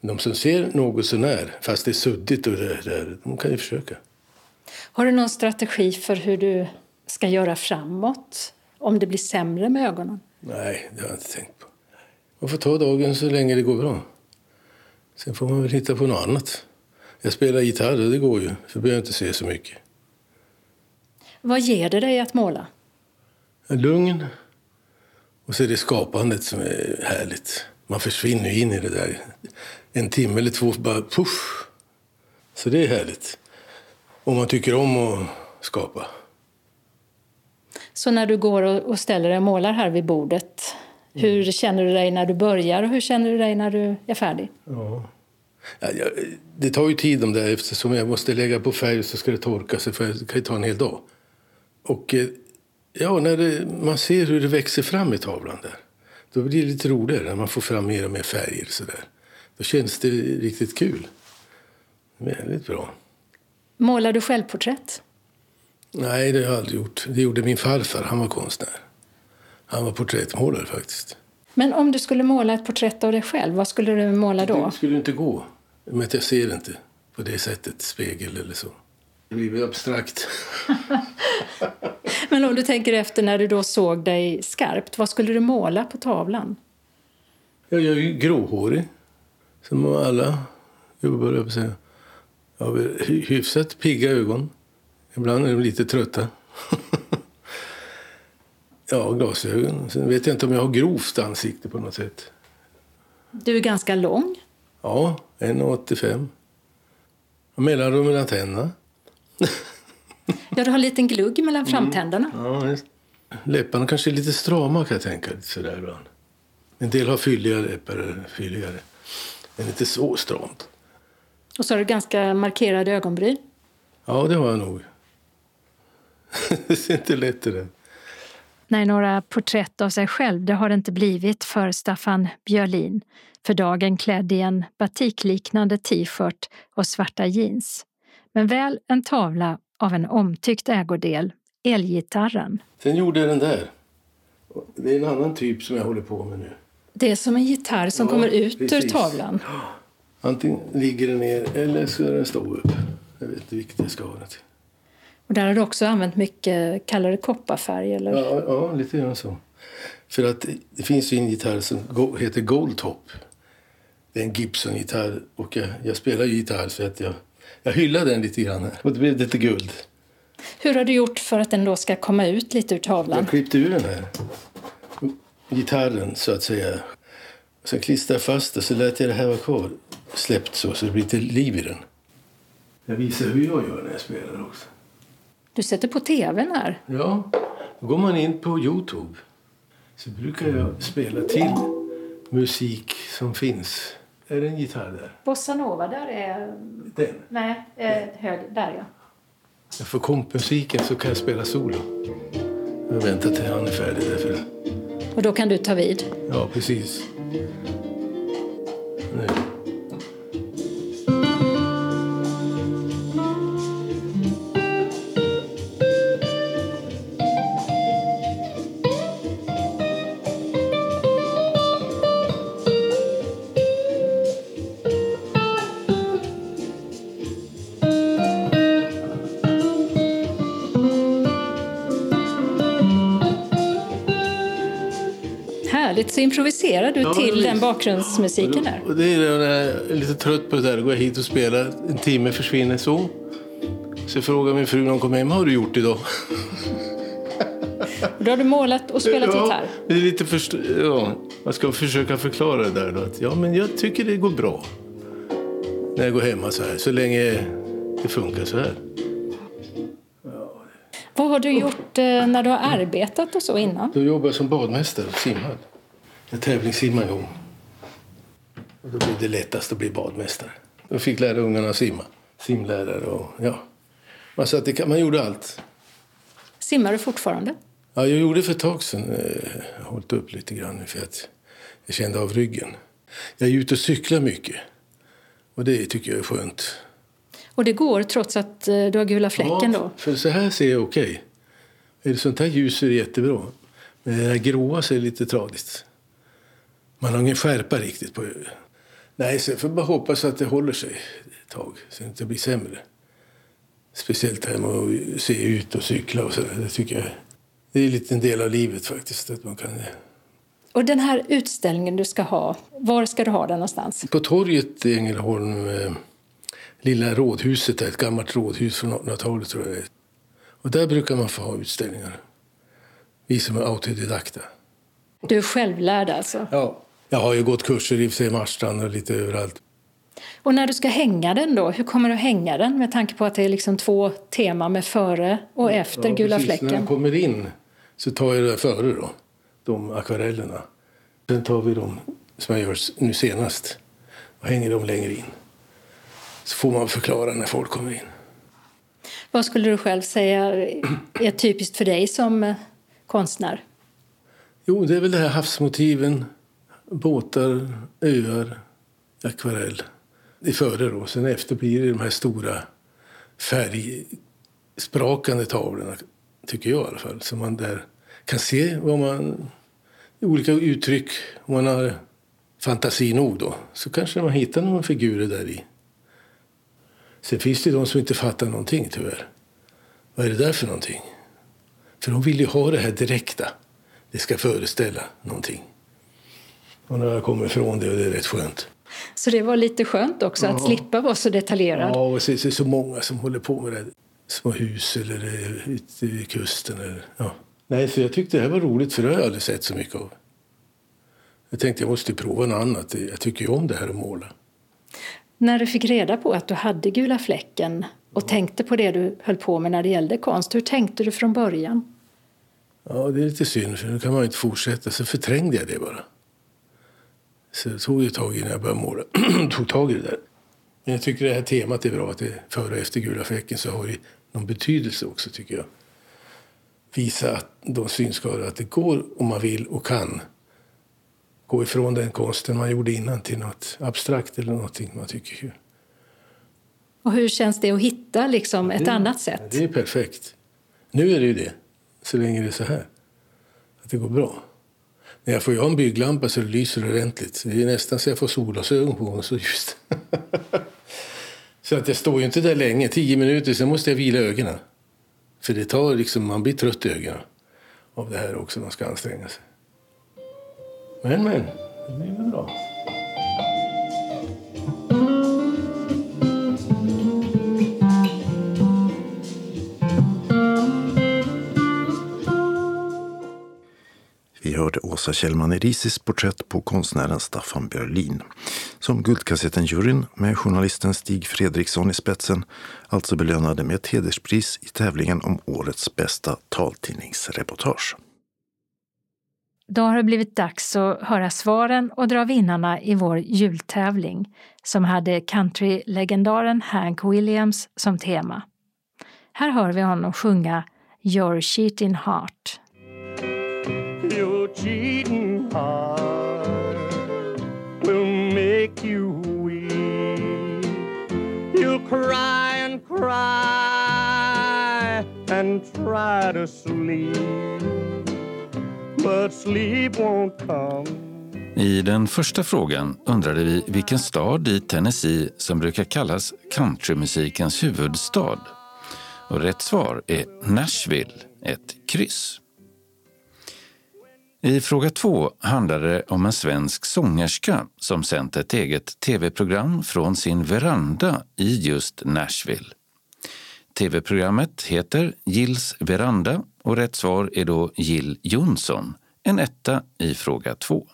De som ser något sånär, fast det är suddigt och det där, de kan ju försöka. Har du någon strategi för hur du ska göra framåt? Om det blir sämre med ögonen? Nej, det har jag inte tänkt på. Man får ta dagen så länge det går bra. Sen får man väl hitta på något annat. Jag spelar gitarr och det går ju, så behöver jag inte se så mycket. Vad ger det dig att måla? Lugn. Och så är det skapandet som är härligt. Man försvinner in i det där. En timme eller två, bara puff. Så det är härligt. Om man tycker om att skapa. Så när du går och ställer dig och målar här vid bordet, hur känner du dig när du börjar och hur känner du dig när du är färdig? Ja. Det tar ju tid om det eftersom jag måste lägga på färg så ska det torka så för det kan ju ta en hel dag. Och eh, ja, när det, man ser hur det växer fram i tavlan där, då blir det lite roligare när man får fram mer och mer färger så där. Då känns det riktigt kul. Väldigt bra. Målar du självporträtt? Nej, det har jag aldrig gjort. Det gjorde min farfar, han var konstnär. Han var porträttmålare faktiskt. Men om du skulle måla ett porträtt av dig själv, vad skulle du måla då? Det skulle inte gå. Men jag ser inte på det sättet, spegel eller så. Det blir abstrakt. Men om du tänker efter när du då såg dig skarpt, vad skulle du måla på tavlan? Jag är ju gråhårig, som alla gubbar, jag på säga. Jag har hyfsat pigga ögon. Ibland är de lite trötta. ja, glasögon. Sen vet jag inte om jag har grovt ansikte på något sätt. Du är ganska lång. Ja, 1,85. Mellanrum mellan tänderna. Ja, du har en liten glugg mellan framtänderna. Ja, just. Läpparna kanske är lite strama kan jag tänka. Lite sådär ibland. En del har fylligare läppar. Fylligare. Men inte så stramt. Och så har du ganska markerade ögonbryn. Ja, det har jag nog. det ser inte lätt ut. Nej, några porträtt av sig själv det har det inte blivit för Staffan Björlin. För dagen klädd i en batikliknande t-shirt och svarta jeans. Men väl en tavla av en omtyckt ägodel, elgitarren. Sen gjorde jag den där. Det är en annan typ som jag håller på med nu. Det är som en gitarr som Ja, kommer ut ur precis. tavlan. Antingen ligger den ner eller ska den stå upp. Jag vet inte vilket jag ska ha den till. Och där har du också använt mycket, kallar det kopparfärg eller? Ja, ja, lite grann så. För att det finns ju en gitarr som heter Goldtop. Det är en Gibson-gitarr och jag, jag spelar ju gitarr så att jag, jag hyllar den lite grann. Och det blev lite guld. Hur har du gjort för att den då ska komma ut lite ur tavlan? Jag klippte ur den här gitarren så att säga. Sen klistrade jag fast det så lät jag det här vara kvar. Släppt så, så det blir lite liv i den. Jag visar hur jag gör när jag spelar också. Du sätter på tvn här. Ja, då går man in på Youtube. Så brukar jag spela till musik som finns. Är det en gitarr där? Bossa Nova, där är... Den. Nej, eh, hög, där ja. Får kompmusiken så kan jag spela solo. Jag väntar till han är färdig därför. Och då kan du ta vid. Ja, precis. Så improviserar du Ja, till den bakgrundsmusiken där. Och det är när jag är lite trött på det där. Går jag hit och spelar. En timme försvinner så. Så frågar min fru när hon kommer hem. Vad har du gjort idag? Då har du målat och spelat ja, gitarr. Det är lite först... ja, man ska försöka förklara det där. Då, att, ja, men jag tycker det går bra. När jag går hemma så här. Så länge det funkar så här. Vad har du gjort eh, när du har arbetat och så innan? Då jobbade jag som badmästare och simmade. Jag tävlingssimmade en gång. Och då blev det lättast att bli badmästare. Jag fick lära ungarna att simma. Simlärare och ja. Man, så att det kan, man gjorde allt. Simmar du fortfarande? Ja, jag gjorde för ett tag sedan. eh, Jag har hållit upp lite grann för att jag kände av ryggen. Jag är ute och cyklar mycket. Och det tycker jag är skönt. Och det går trots att eh, du har gula fläcken då? För så här ser jag okej. Är det sånt här ljus är det jättebra. Men det här gråa ser lite tragiskt. Man har ingen skärpa riktigt på Nej, så jag får bara hoppas att det håller sig ett tag så det inte blir sämre. Speciellt det här med att se ut och cykla och så där. Det tycker jag det är lite en del av livet faktiskt. Att man kan... Och den här utställningen du ska ha, var ska du ha den någonstans? På torget i Ängelholm, eh, lilla rådhuset, där, ett gammalt rådhus från 1800-talet tror jag det är. Och där brukar man få ha utställningar. Vi som är autodidakta. Du är självlärd alltså. Ja. Jag har ju gått kurser i Marstrand och lite överallt. Och när du ska hänga den då, hur kommer du att hänga den med tanke på att det är liksom två teman med före och efter Ja, gula precis. När fläcken? jag kommer in så tar jag det före då, de akvarellerna. Sen tar vi dem som jag gör nu senast och hänger dem längre in. Så får man förklara när folk kommer in. Vad skulle du själv säga är typiskt för dig som konstnär? Jo, det är väl det här havsmotiven, båtar, öar, akvarell. Det är före då. Sen efter blir det de här stora färgsprakande tavlorna, tycker jag i alla fall. Så man där kan se vad man, olika uttryck, om man har fantasi nog då, så kanske man hittar några figurer där i. Sen finns det de som inte fattar någonting tyvärr. Vad är det där för någonting? För de vill ju ha det här direkta. Det ska föreställa någonting. Och nu har jag kommit ifrån det och det är rätt skönt. Så det var lite skönt också att Ja. slippa vara så detaljerad. Ja, och så är det så många som håller på med det. små hus eller ute vid kusten. Eller, ja. Nej, så jag tyckte det här var roligt för det har jag aldrig sett så mycket av. Jag tänkte jag måste prova något annat. Jag tycker ju om det här att måla. När du fick reda på att du hade gula fläcken och tänkte på det du höll på med när det gällde konst, hur tänkte du från början? Ja, det är lite synd, för nu kan man inte fortsätta. Så förträngde jag det bara. Så det tog ett tag innan jag började måla. tog tag i det där. Men jag tycker det här temat är bra, att det före och efter gula fläcken så har det någon betydelse också tycker jag. Visa att de synskadade att det går om man vill och kan gå ifrån den konsten man gjorde innan till något abstrakt eller någonting man tycker kul. Och hur känns det att hitta liksom ett det, annat sätt? Det är perfekt. Nu är det ju det, så länge det är så här. Att det går bra. När jag får ha en bygglampa så det lyser ordentligt. Det är nästan så jag får solglasögon på mig, så ljust. så att jag står ju inte där länge, tio minuter, sen måste jag vila ögonen. För det tar liksom, man blir trött i ögonen av det här också, man ska anstränga sig. Men, men, det blir väl bra. Vi hörde Åsa Kjellman Erisis porträtt på konstnären Staffan Björlin som Guldkassetten-juryn med journalisten Stig Fredriksson i spetsen alltså belönade med ett hederspris i tävlingen om årets bästa taltidningsreportage. Då har det blivit dags att höra svaren och dra vinnarna i vår jultävling som hade countrylegendaren Hank Williams som tema. Här hör vi honom sjunga Your cheating heart. Cheating heart will make you weep. You'll cry and cry and try to sleep, but sleep won't come. I den första frågan undrade vi vilken stad i Tennessee som brukar kallas countrymusikens huvudstad. Och rätt svar är Nashville, ett kryss. I fråga två handlar det om en svensk sångerska som sänt ett eget tv-program från sin veranda i just Nashville. Tv-programmet heter Gills veranda och rätt svar är då Jill Johnson, en etta i fråga två.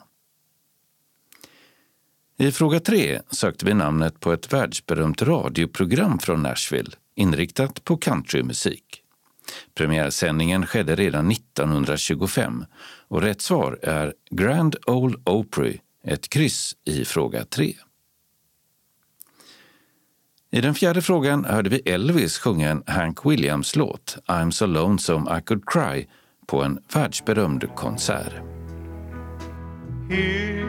I fråga tre sökte vi namnet på ett världsberömt radioprogram från Nashville inriktat på countrymusik. Premiärsändningen skedde redan 1925 och rätt svar är Grand Ole Opry, ett kryss i fråga 3. I den fjärde frågan hörde vi Elvis sjunga en Hank Williams-låt, I'm so lonesome I could cry, på en världsberömd konsert. Hear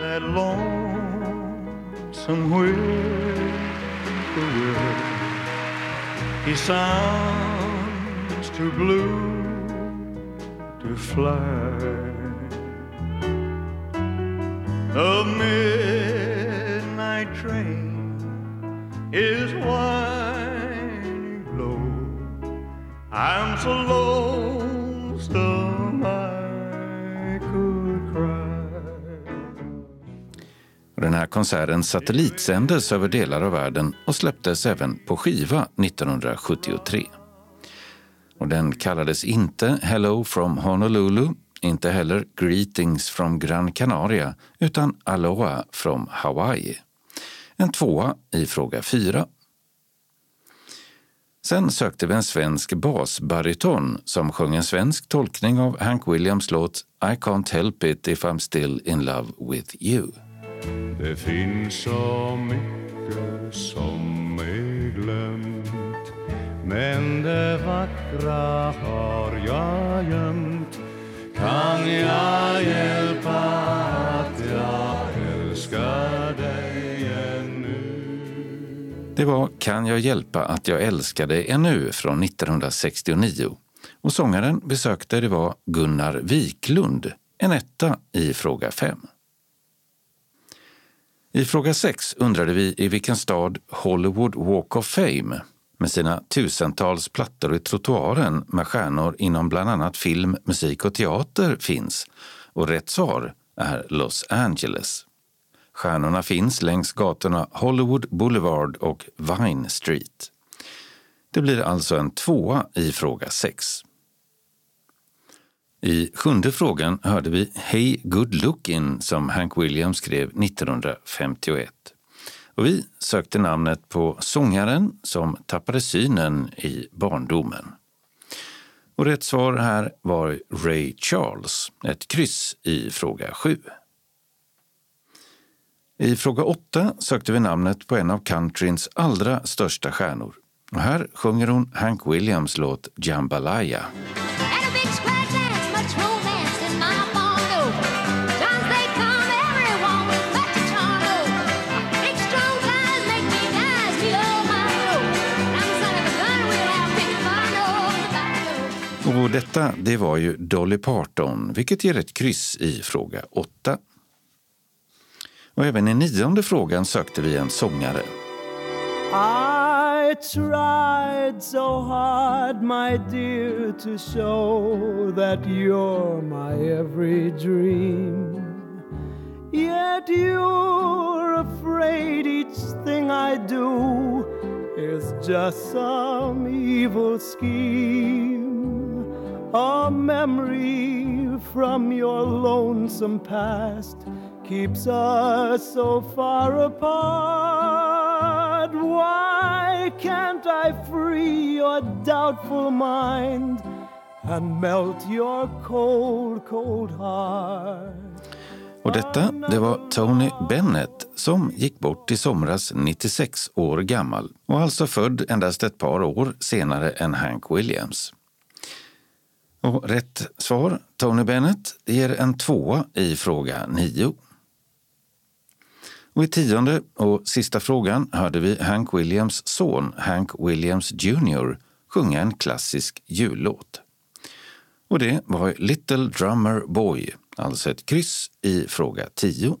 that lonesome whippoorwill. He sounds too blue to fly. A midnight train is whining low. I'm so lonesome um, I could cry. Den här konserten satellitsändes över delar av världen och släpptes även på skiva 1973. Och den kallades inte Hello from Honolulu, inte heller Greetings from Gran Canaria, utan Aloha from Hawaii. En tvåa i fråga fyra. Sen sökte vi en svensk basbariton som sjöng en svensk tolkning av Hank Williams låt I can't help it if I'm still in love with you. Det finns så mycket som är glömt men det vackra har jag gömt. Kan jag hjälpa att jag älskar dig ännu? Det var Kan jag hjälpa att jag älskar dig ännu från 1969 och sångaren besökte det var Gunnar Wiklund, en etta i fråga 5. I fråga 6 undrade vi i vilken stad Hollywood Walk of Fame med sina tusentals plattor i trottoaren med stjärnor inom bland annat film, musik och teater finns. Och rätt svar är Los Angeles. Stjärnorna finns längs gatorna Hollywood Boulevard och Vine Street. Det blir alltså en tvåa i fråga 6. I sjunde frågan hörde vi Hey Good Lookin' som Hank Williams skrev 1951. Och vi sökte namnet på sångaren som tappade synen i barndomen. Och rätt svar här var Ray Charles, ett kryss i fråga 7. I fråga 8 sökte vi namnet på en av countryns allra största stjärnor. Och här sjunger hon Hank Williams låt Jambalaya. Och detta det var ju Dolly Parton, vilket ger ett kryss i fråga 8. Och även i nionde frågan sökte vi en sångare. I tried so hard, my dear, to show that you're my every dream. Yet you're afraid each thing I do is just some evil scheme. A memory from your lonesome past keeps us so far apart. Why can't I free your doubtful mind and melt your cold, cold heart? Och detta, det var Tony Bennett som gick bort i somras 96 år gammal och alltså född endast ett par år senare än Hank Williams. Och rätt svar, Tony Bennett, ger en tvåa i fråga 9. Och I tionde och sista frågan hörde vi Hank Williams son Hank Williams Jr sjunga en klassisk jullåt. Och det var Little Drummer Boy, alltså ett kryss i fråga 10.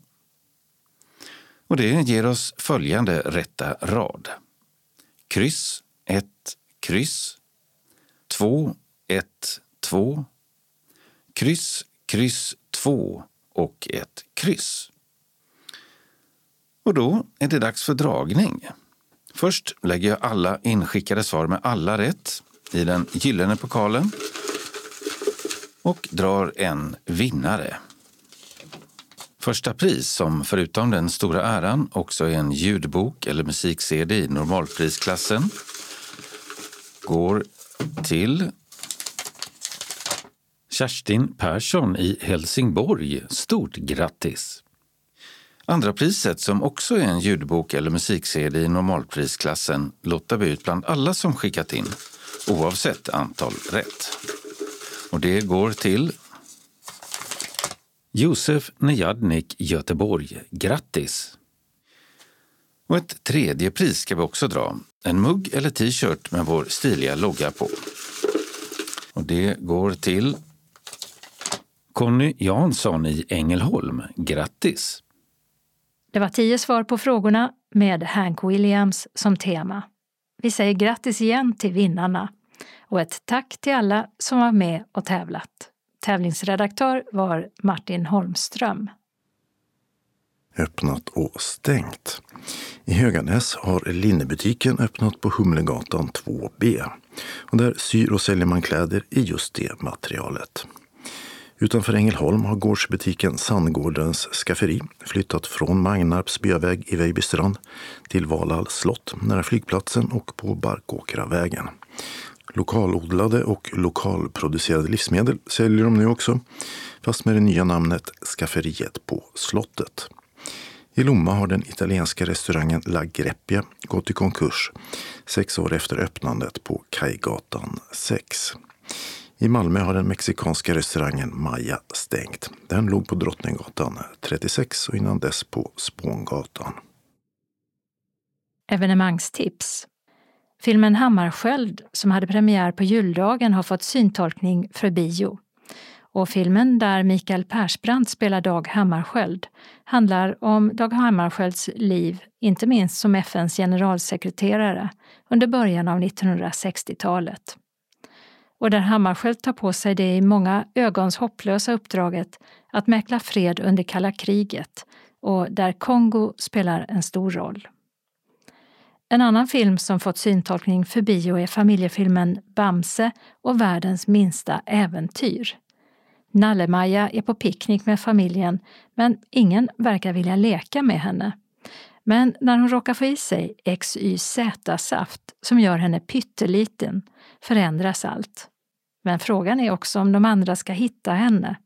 Och det ger oss följande rätta rad. Kryss, 1, kryss, 2, 1, 2, kryss, kryss 2 och ett kryss. Och då är det dags för dragning. Först lägger jag alla inskickade svar med alla rätt i den gyllene pokalen och drar en vinnare. Första pris, som förutom den stora äran också är en ljudbok eller musik-CD i normalprisklassen, går till Kerstin Persson i Helsingborg. Stort grattis! Andra priset, som också är en ljudbok eller musik-CD i normalprisklassen, lottar vi ut bland alla som skickat in, oavsett antal rätt. Och det går till Josef Nejadnik, Göteborg. Grattis! Och ett tredje pris ska vi också dra. En mugg eller t-shirt med vår stiliga logga på. Och det går till Conny Jansson i Ängelholm. Grattis! Det var tio svar på frågorna med Hank Williams som tema. Vi säger grattis igen till vinnarna och ett tack till alla som var med och tävlat. Tävlingsredaktör var Martin Holmström. Öppnat och stängt. I Höganäs har Linnebutiken öppnat på Humlegatan 2B. Och där syr och säljer man kläder i just det materialet. Utanför Ängelholm har gårdsbutiken Sandgårdens skafferi flyttat från Magnarps byaväg i Vejbystrand till Valhalls slott nära flygplatsen och på Barkåkravägen. Lokalodlade och lokalproducerade livsmedel säljer de nu också, fast med det nya namnet Skafferiet på slottet. I Lomma har den italienska restaurangen La Greppia gått i konkurs sex år efter öppnandet på Kajgatan 6. I Malmö har den mexikanska restaurangen Maya stängt. Den låg på Drottninggatan 36 och innan dess på Spångatan. Evenemangstips. Filmen Hammarskjöld, som hade premiär på juldagen, har fått syntolkning för bio. Och filmen där Mikael Persbrandt spelar Dag Hammarskjöld handlar om Dag Hammarskjölds liv, inte minst som FNs generalsekreterare under början av 1960-talet och där Hammarskjöld tar på sig det i många ögons hopplösa uppdraget att mäkla fred under kalla kriget och där Kongo spelar en stor roll. En annan film som fått syntolkning för bio är familjefilmen Bamse och världens minsta äventyr. Nalle-Maja är på picknick med familjen men ingen verkar vilja leka med henne. Men när hon råkar få i sig XYZ-saft som gör henne pytteliten förändras allt. Men frågan är också om de andra ska hitta henne.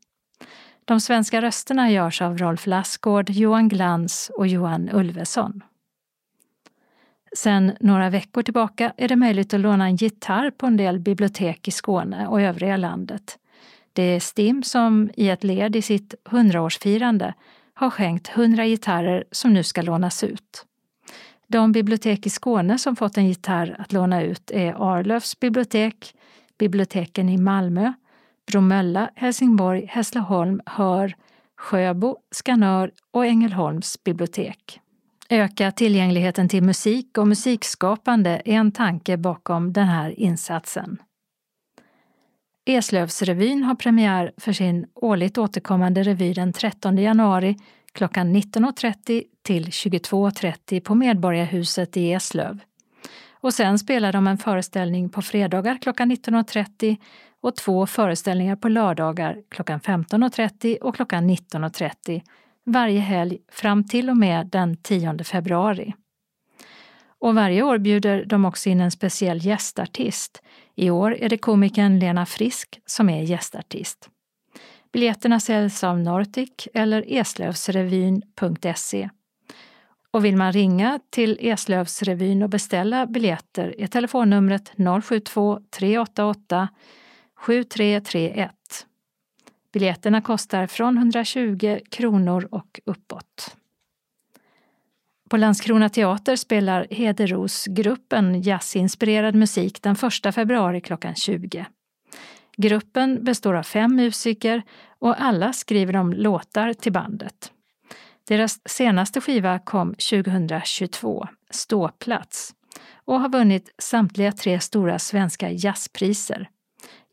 De svenska rösterna görs av Rolf Lassgård, Johan Glans och Johan Ulveson. Sen några veckor tillbaka är det möjligt att låna en gitarr på en del bibliotek i Skåne och övriga landet. Det är STIM som i ett led i sitt 100-årsfirande har skänkt 100 gitarrer som nu ska lånas ut. De bibliotek i Skåne som fått en gitarr att låna ut är Arlövs bibliotek, biblioteken i Malmö, Bromölla, Helsingborg, Hässleholm, Hör, Sjöbo, Skanör och Ängelholms bibliotek. Öka tillgängligheten till musik och musikskapande är en tanke bakom den här insatsen. Eslövsrevyn har premiär för sin årligt återkommande revy den 13 januari klockan 19.30 till 22.30 på Medborgarhuset i Eslöv. Och sen spelar de en föreställning på fredagar klockan 19.30 och två föreställningar på lördagar klockan 15.30 och klockan 19.30 varje helg fram till och med den 10 februari. Och varje år bjuder de också in en speciell gästartist. I år är det komikern Lena Frisk som är gästartist. Biljetterna säljs av Nortic eller eslövsrevyn.se. Och vill man ringa till Eslövsrevyn och beställa biljetter är telefonnumret 072 388 7331. Biljetterna kostar från 120 kronor och uppåt. På Landskrona teater spelar Hederosgruppen jazzinspirerad musik den 1 februari klockan 20. Gruppen består av fem musiker och alla skriver de låtar till bandet. Deras senaste skiva kom 2022, Ståplats, och har vunnit samtliga tre stora svenska jazzpriser.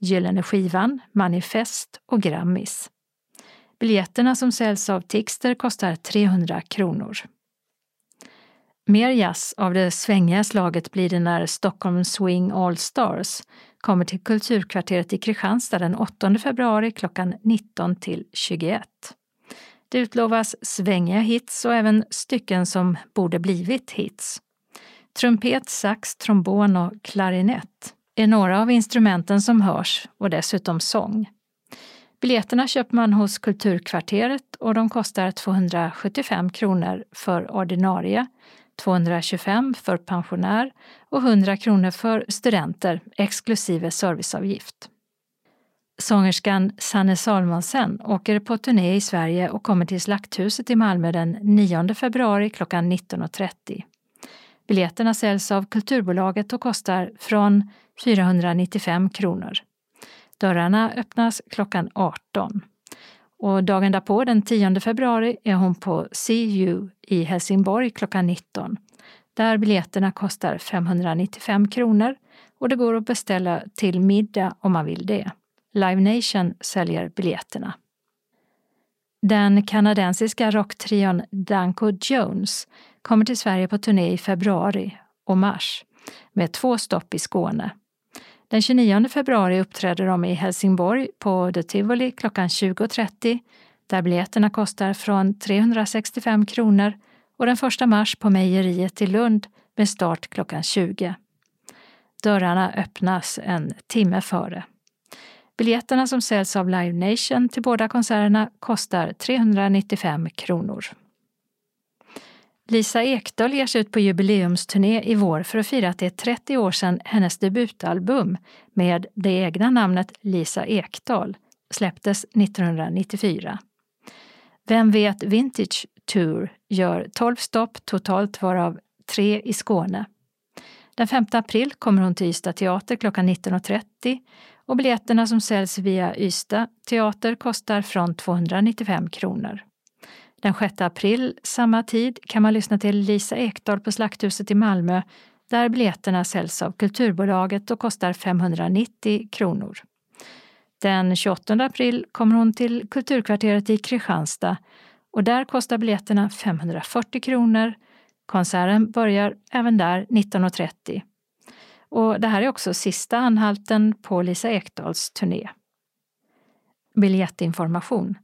Gyllene skivan, Manifest och Grammis. Biljetterna som säljs av Tixter kostar 300 kronor. Mer jazz av det svängiga slaget blir det när Stockholm Swing All Stars kommer till Kulturkvarteret i Kristianstad den 8 februari klockan 19 till 21. Det utlovas svängiga hits och även stycken som borde blivit hits. Trumpet, sax, trombon och klarinett är några av instrumenten som hörs och dessutom sång. Biljetterna köper man hos Kulturkvarteret och de kostar 275 kronor för ordinarie, 225 för pensionär och 100 kronor för studenter exklusive serviceavgift. Sångerskan Sanne Salmonsen åker på turné i Sverige och kommer till Slakthuset i Malmö den 9 februari klockan 19.30. Biljetterna säljs av Kulturbolaget och kostar från 495 kronor. Dörrarna öppnas klockan 18. Och dagen därpå, den 10 februari, är hon på CU i Helsingborg klockan 19 där biljetterna kostar 595 kronor och det går att beställa till middag om man vill det. Live Nation säljer biljetterna. Den kanadensiska rocktrion Danko Jones kommer till Sverige på turné i februari och mars med två stopp i Skåne. Den 29 februari uppträder de i Helsingborg på The Tivoli klockan 20.30 där biljetterna kostar från 365 kronor och den 1 mars på Mejeriet i Lund med start klockan 20. Dörrarna öppnas en timme före. Biljetterna som säljs av Live Nation till båda konserterna kostar 395 kronor. Lisa Ekdahl ger sig ut på jubileumsturné i vår för att fira att det är 30 år sedan hennes debutalbum med det egna namnet Lisa Ekdahl släpptes 1994. Vem vet Vintage Tour gör 12 stopp totalt varav tre i Skåne. Den 5 april kommer hon till Ystad teater klockan 19.30 och biljetterna som säljs via Ystad teater kostar från 295 kronor. Den 6 april samma tid kan man lyssna till Lisa Ekdahl på Slakthuset i Malmö där biljetterna säljs av Kulturbolaget och kostar 590 kronor. Den 28 april kommer hon till Kulturkvarteret i Kristianstad och där kostar biljetterna 540 kronor. Konserten börjar även där 19.30. Och det här är också sista anhalten på Lisa Ekdahls turné. Biljettinformation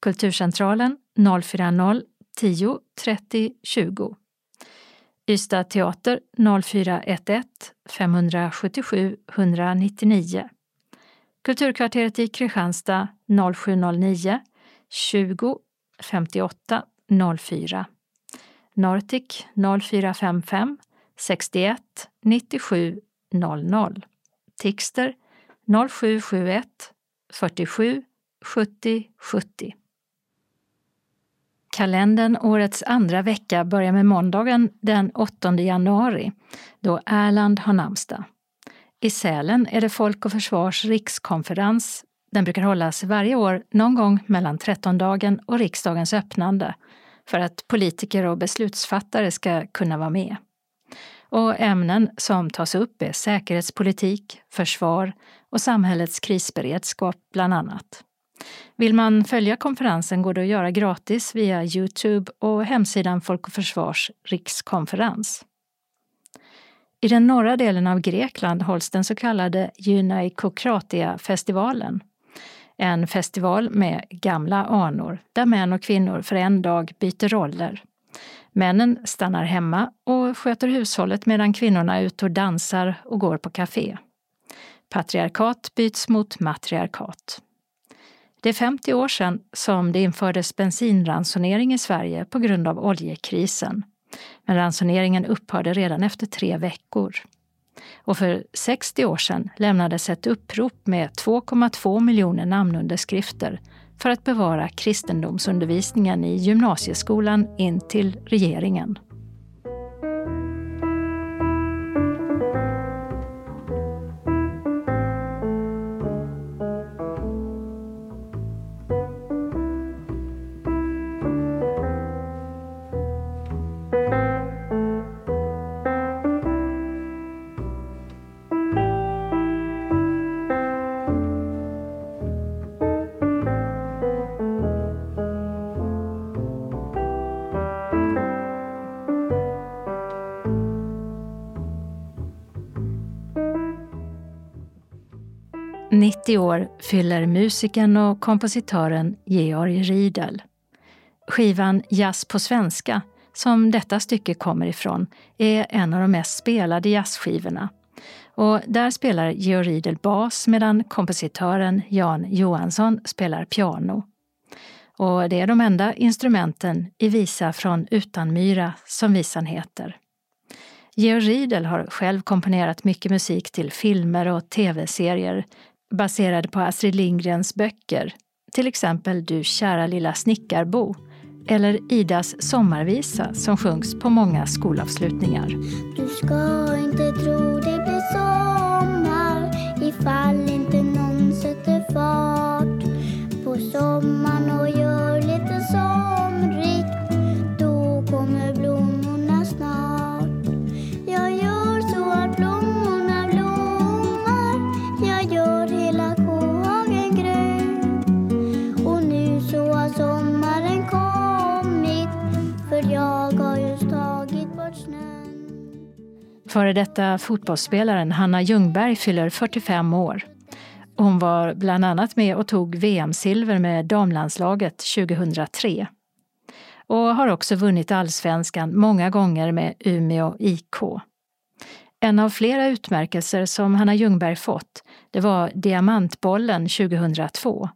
Kulturcentralen 040 10 30 20 Ystad Teater 0411 577 199 Kulturkvarteret i Kristianstad 0709 20 58 04 Nortic 0455 61 97 00 Tixter 0771 47 70 70 Kalendern årets andra vecka börjar med måndagen den 8 januari då Erland har namnsdag. I Sälen är det Folk och Försvars rikskonferens. Den brukar hållas varje år någon gång mellan trettondagen och riksdagens öppnande för att politiker och beslutsfattare ska kunna vara med. Och ämnen som tas upp är säkerhetspolitik, försvar och samhällets krisberedskap bland annat. Vill man följa konferensen går det att göra gratis via Youtube och hemsidan Folk och Försvars rikskonferens. I den norra delen av Grekland hålls den så kallade Gynaikokratia-festivalen. En festival med gamla anor där män och kvinnor för en dag byter roller. Männen stannar hemma och sköter hushållet medan kvinnorna är ute och dansar och går på café. Patriarkat byts mot matriarkat. Det är 50 år sedan som det infördes bensinransonering i Sverige på grund av oljekrisen. Men ransoneringen upphörde redan efter tre veckor. Och för 60 år sedan lämnades ett upprop med 2,2 miljoner namnunderskrifter för att bevara kristendomsundervisningen i gymnasieskolan in till regeringen. 90 år fyller musikern och kompositören Georg Riedel. Skivan Jazz på svenska, som detta stycke kommer ifrån, är en av de mest spelade jazzskivorna. Och där spelar Georg Riedel bas medan kompositören Jan Johansson spelar piano. Och det är de enda instrumenten i Visa från Utanmyra, som visan heter. Georg Riedel har själv komponerat mycket musik till filmer och tv-serier baserade på Astrid Lindgrens böcker, till exempel Du kära lilla snickarbo eller Idas sommarvisa som sjungs på många skolavslutningar. Du ska inte tro det blir sommar ifall inte någon sätter fart på sommar Före detta fotbollsspelaren Hanna Ljungberg fyller 45 år. Hon var bland annat med och tog VM-silver med damlandslaget 2003. Och har också vunnit allsvenskan många gånger med Umeå IK. En av flera utmärkelser som Hanna Ljungberg fått, det var Diamantbollen 2002.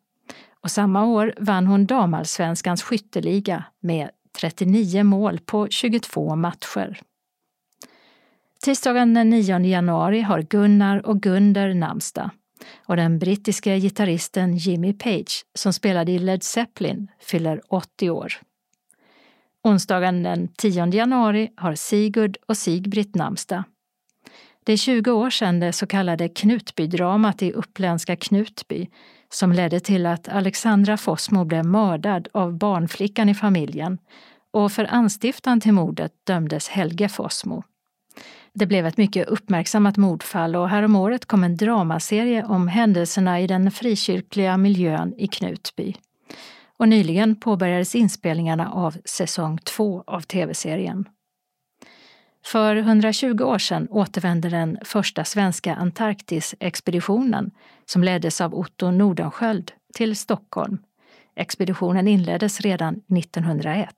Och samma år vann hon damallsvenskans skytteliga med 39 mål på 22 matcher. Tisdagen den 9 januari har Gunnar och Gunder namnsdag och den brittiska gitarristen Jimmy Page, som spelade i Led Zeppelin, fyller 80 år. Onsdagen den 10 januari har Sigurd och Sigbritt namnsdag. Det är 20 år sedan det så kallade Knutbydramat i uppländska Knutby som ledde till att Alexandra Fossmo blev mördad av barnflickan i familjen och för anstiftan till mordet dömdes Helge Fossmo. Det blev ett mycket uppmärksammat mordfall och häromåret kom en dramaserie om händelserna i den frikyrkliga miljön i Knutby. Och nyligen påbörjades inspelningarna av säsong två av tv-serien. För 120 år sedan återvände den första svenska Antarktisexpeditionen som leddes av Otto Nordenskjöld till Stockholm. Expeditionen inleddes redan 1901.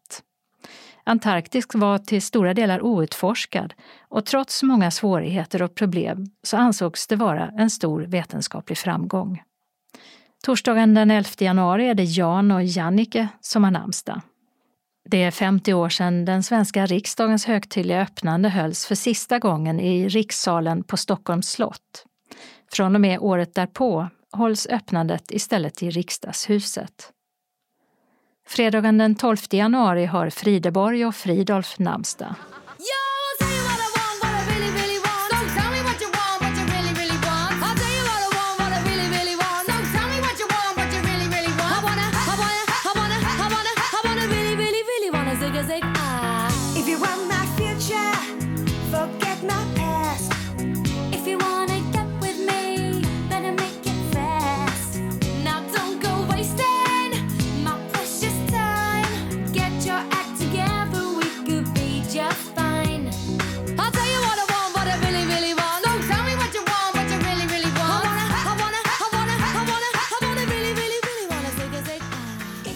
Antarktis var till stora delar outforskad och trots många svårigheter och problem så ansågs det vara en stor vetenskaplig framgång. Torsdagen den 11 januari är det Jan och Jannike som har namnsdag. Det är 50 år sedan den svenska riksdagens högtidliga öppnande hölls för sista gången i rikssalen på Stockholms slott. Från och med året därpå hålls öppnandet istället i riksdagshuset. Fredagen den 12 januari har Frideborg och Fridolf namnsdag.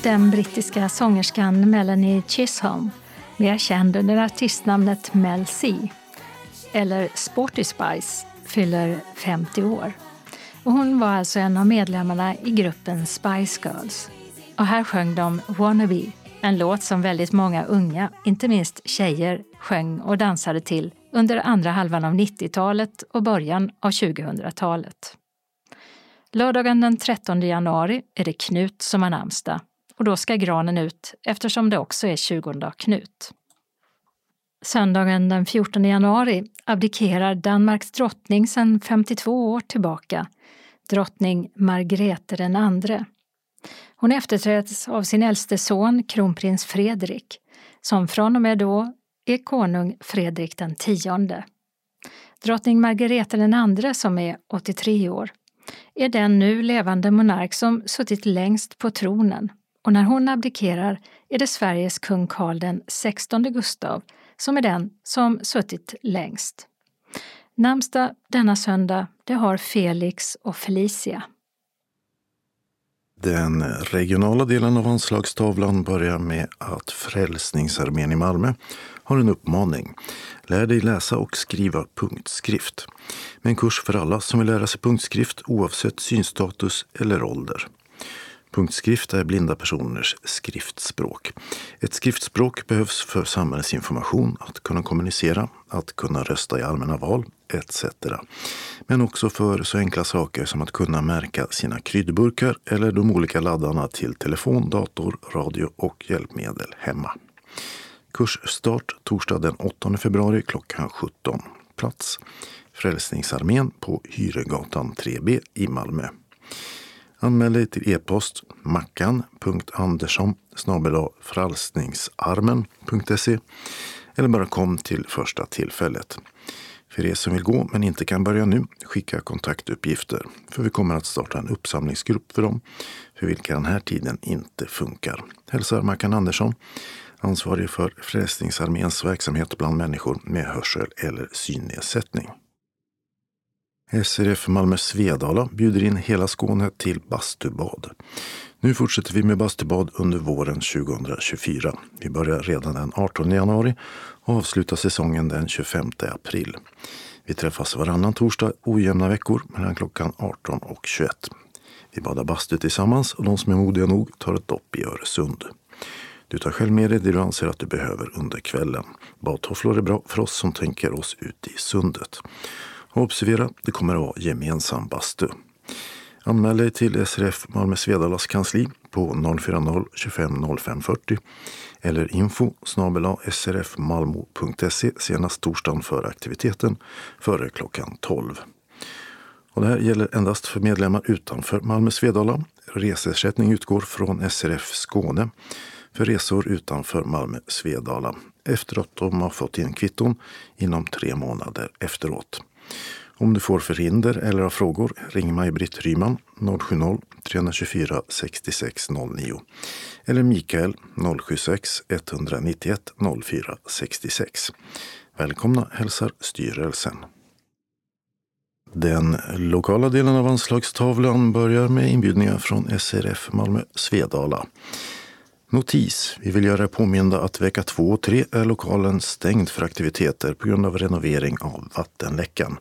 Den brittiska sångerskan Melanie Chisholm, mer känd under artistnamnet Mel C, eller Sporty Spice, fyller 50 år. Och hon var alltså en av medlemmarna i gruppen Spice Girls. Och här sjöng de Wannabe, en låt som väldigt många unga, inte minst tjejer, sjöng och dansade till under andra halvan av 90-talet och början av 2000-talet. Lördagen den 13 januari är det Knut som har namnsdag och då ska granen ut eftersom det också är 20 Knut. Söndagen den 14 januari abdikerar Danmarks drottning sedan 52 år tillbaka, drottning Margrethe den andre. Hon efterträds av sin äldste son, kronprins Fredrik, som från och med då är konung Fredrik den tionde. Drottning Margrethe den andre, som är 83 år, är den nu levande monark som suttit längst på tronen och när hon abdikerar är det Sveriges kung Karl den 16 Gustav som är den som suttit längst. Namnsdag denna söndag, det har Felix och Felicia. Den regionala delen av anslagstavlan börjar med att Frälsningsarmén i Malmö har en uppmaning. Lär dig läsa och skriva punktskrift. Med en kurs för alla som vill lära sig punktskrift oavsett synstatus eller ålder. Punktskrift är blinda personers skriftspråk. Ett skriftspråk behövs för samhällsinformation, att kunna kommunicera, att kunna rösta i allmänna val etc. Men också för så enkla saker som att kunna märka sina kryddburkar eller de olika laddarna till telefon, dator, radio och hjälpmedel hemma. Kursstart torsdag den 8 februari klockan 17. Plats Frälsningsarmén på Hyregatan 3B i Malmö. Anmäl dig till e-post mackan.andersson frälsningsarmen.se eller bara kom till första tillfället. För er som vill gå men inte kan börja nu, skicka kontaktuppgifter. För vi kommer att starta en uppsamlingsgrupp för dem för vilka den här tiden inte funkar. Hälsar Mackan Andersson, ansvarig för Frälsningsarméns verksamhet bland människor med hörsel eller synnedsättning. SRF Malmö Svedala bjuder in hela Skåne till bastubad. Nu fortsätter vi med bastubad under våren 2024. Vi börjar redan den 18 januari och avslutar säsongen den 25 april. Vi träffas varannan torsdag ojämna veckor mellan klockan 18 och 21. Vi badar bastu tillsammans och de som är modiga nog tar ett dopp i Öresund. Du tar själv med dig det du anser att du behöver under kvällen. Badtofflor är bra för oss som tänker oss ut i sundet. Och observera, det kommer att vara gemensam bastu. Anmäl dig till SRF Malmö Svedalas kansli på 040-25 05 40 eller info srfmalmo.se senast torsdagen före aktiviteten före klockan 12. Och det här gäller endast för medlemmar utanför Malmö Svedala. Reseersättning utgår från SRF Skåne för resor utanför Malmö Svedala efter att de har fått in kvitton inom tre månader efteråt. Om du får förhinder eller har frågor, ring Maj-Britt Ryman 070-324 6609 eller Mikael 076 191 04 66. Välkomna hälsar styrelsen. Den lokala delen av anslagstavlan börjar med inbjudningar från SRF Malmö Svedala. Notis. Vi vill göra er påminda att vecka 2 och 3 är lokalen stängd för aktiviteter på grund av renovering av vattenläckan.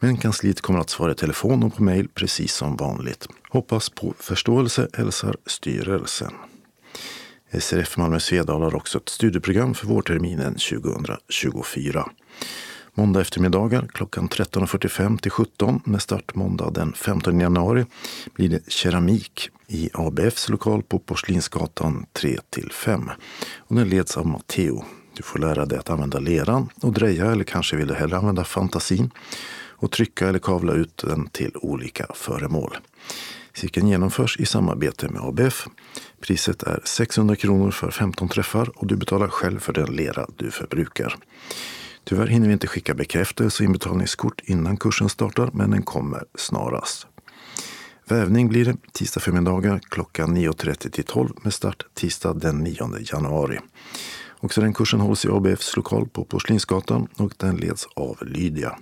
Men kansliet kommer att svara i telefon och på mejl precis som vanligt. Hoppas på förståelse, hälsar styrelsen. SRF Malmö Svedala har också ett studieprogram för vårterminen 2024. Måndag eftermiddagar klockan 13.45 till 17 med start måndag den 15 januari blir det keramik i ABFs lokal på Porslinsgatan 3 till 5. Och den leds av Matteo. Du får lära dig att använda leran och dreja eller kanske vill du hellre använda fantasin och trycka eller kavla ut den till olika föremål. Cirkeln genomförs i samarbete med ABF. Priset är 600 kronor för 15 träffar och du betalar själv för den lera du förbrukar. Tyvärr hinner vi inte skicka bekräftelse och inbetalningskort innan kursen startar, men den kommer snarast. Vävning blir det tisdag förmiddagar klockan 9.30 till 12 med start tisdag den 9 januari. Också den kursen hålls i ABFs lokal på Porslinsgatan och den leds av Lydia.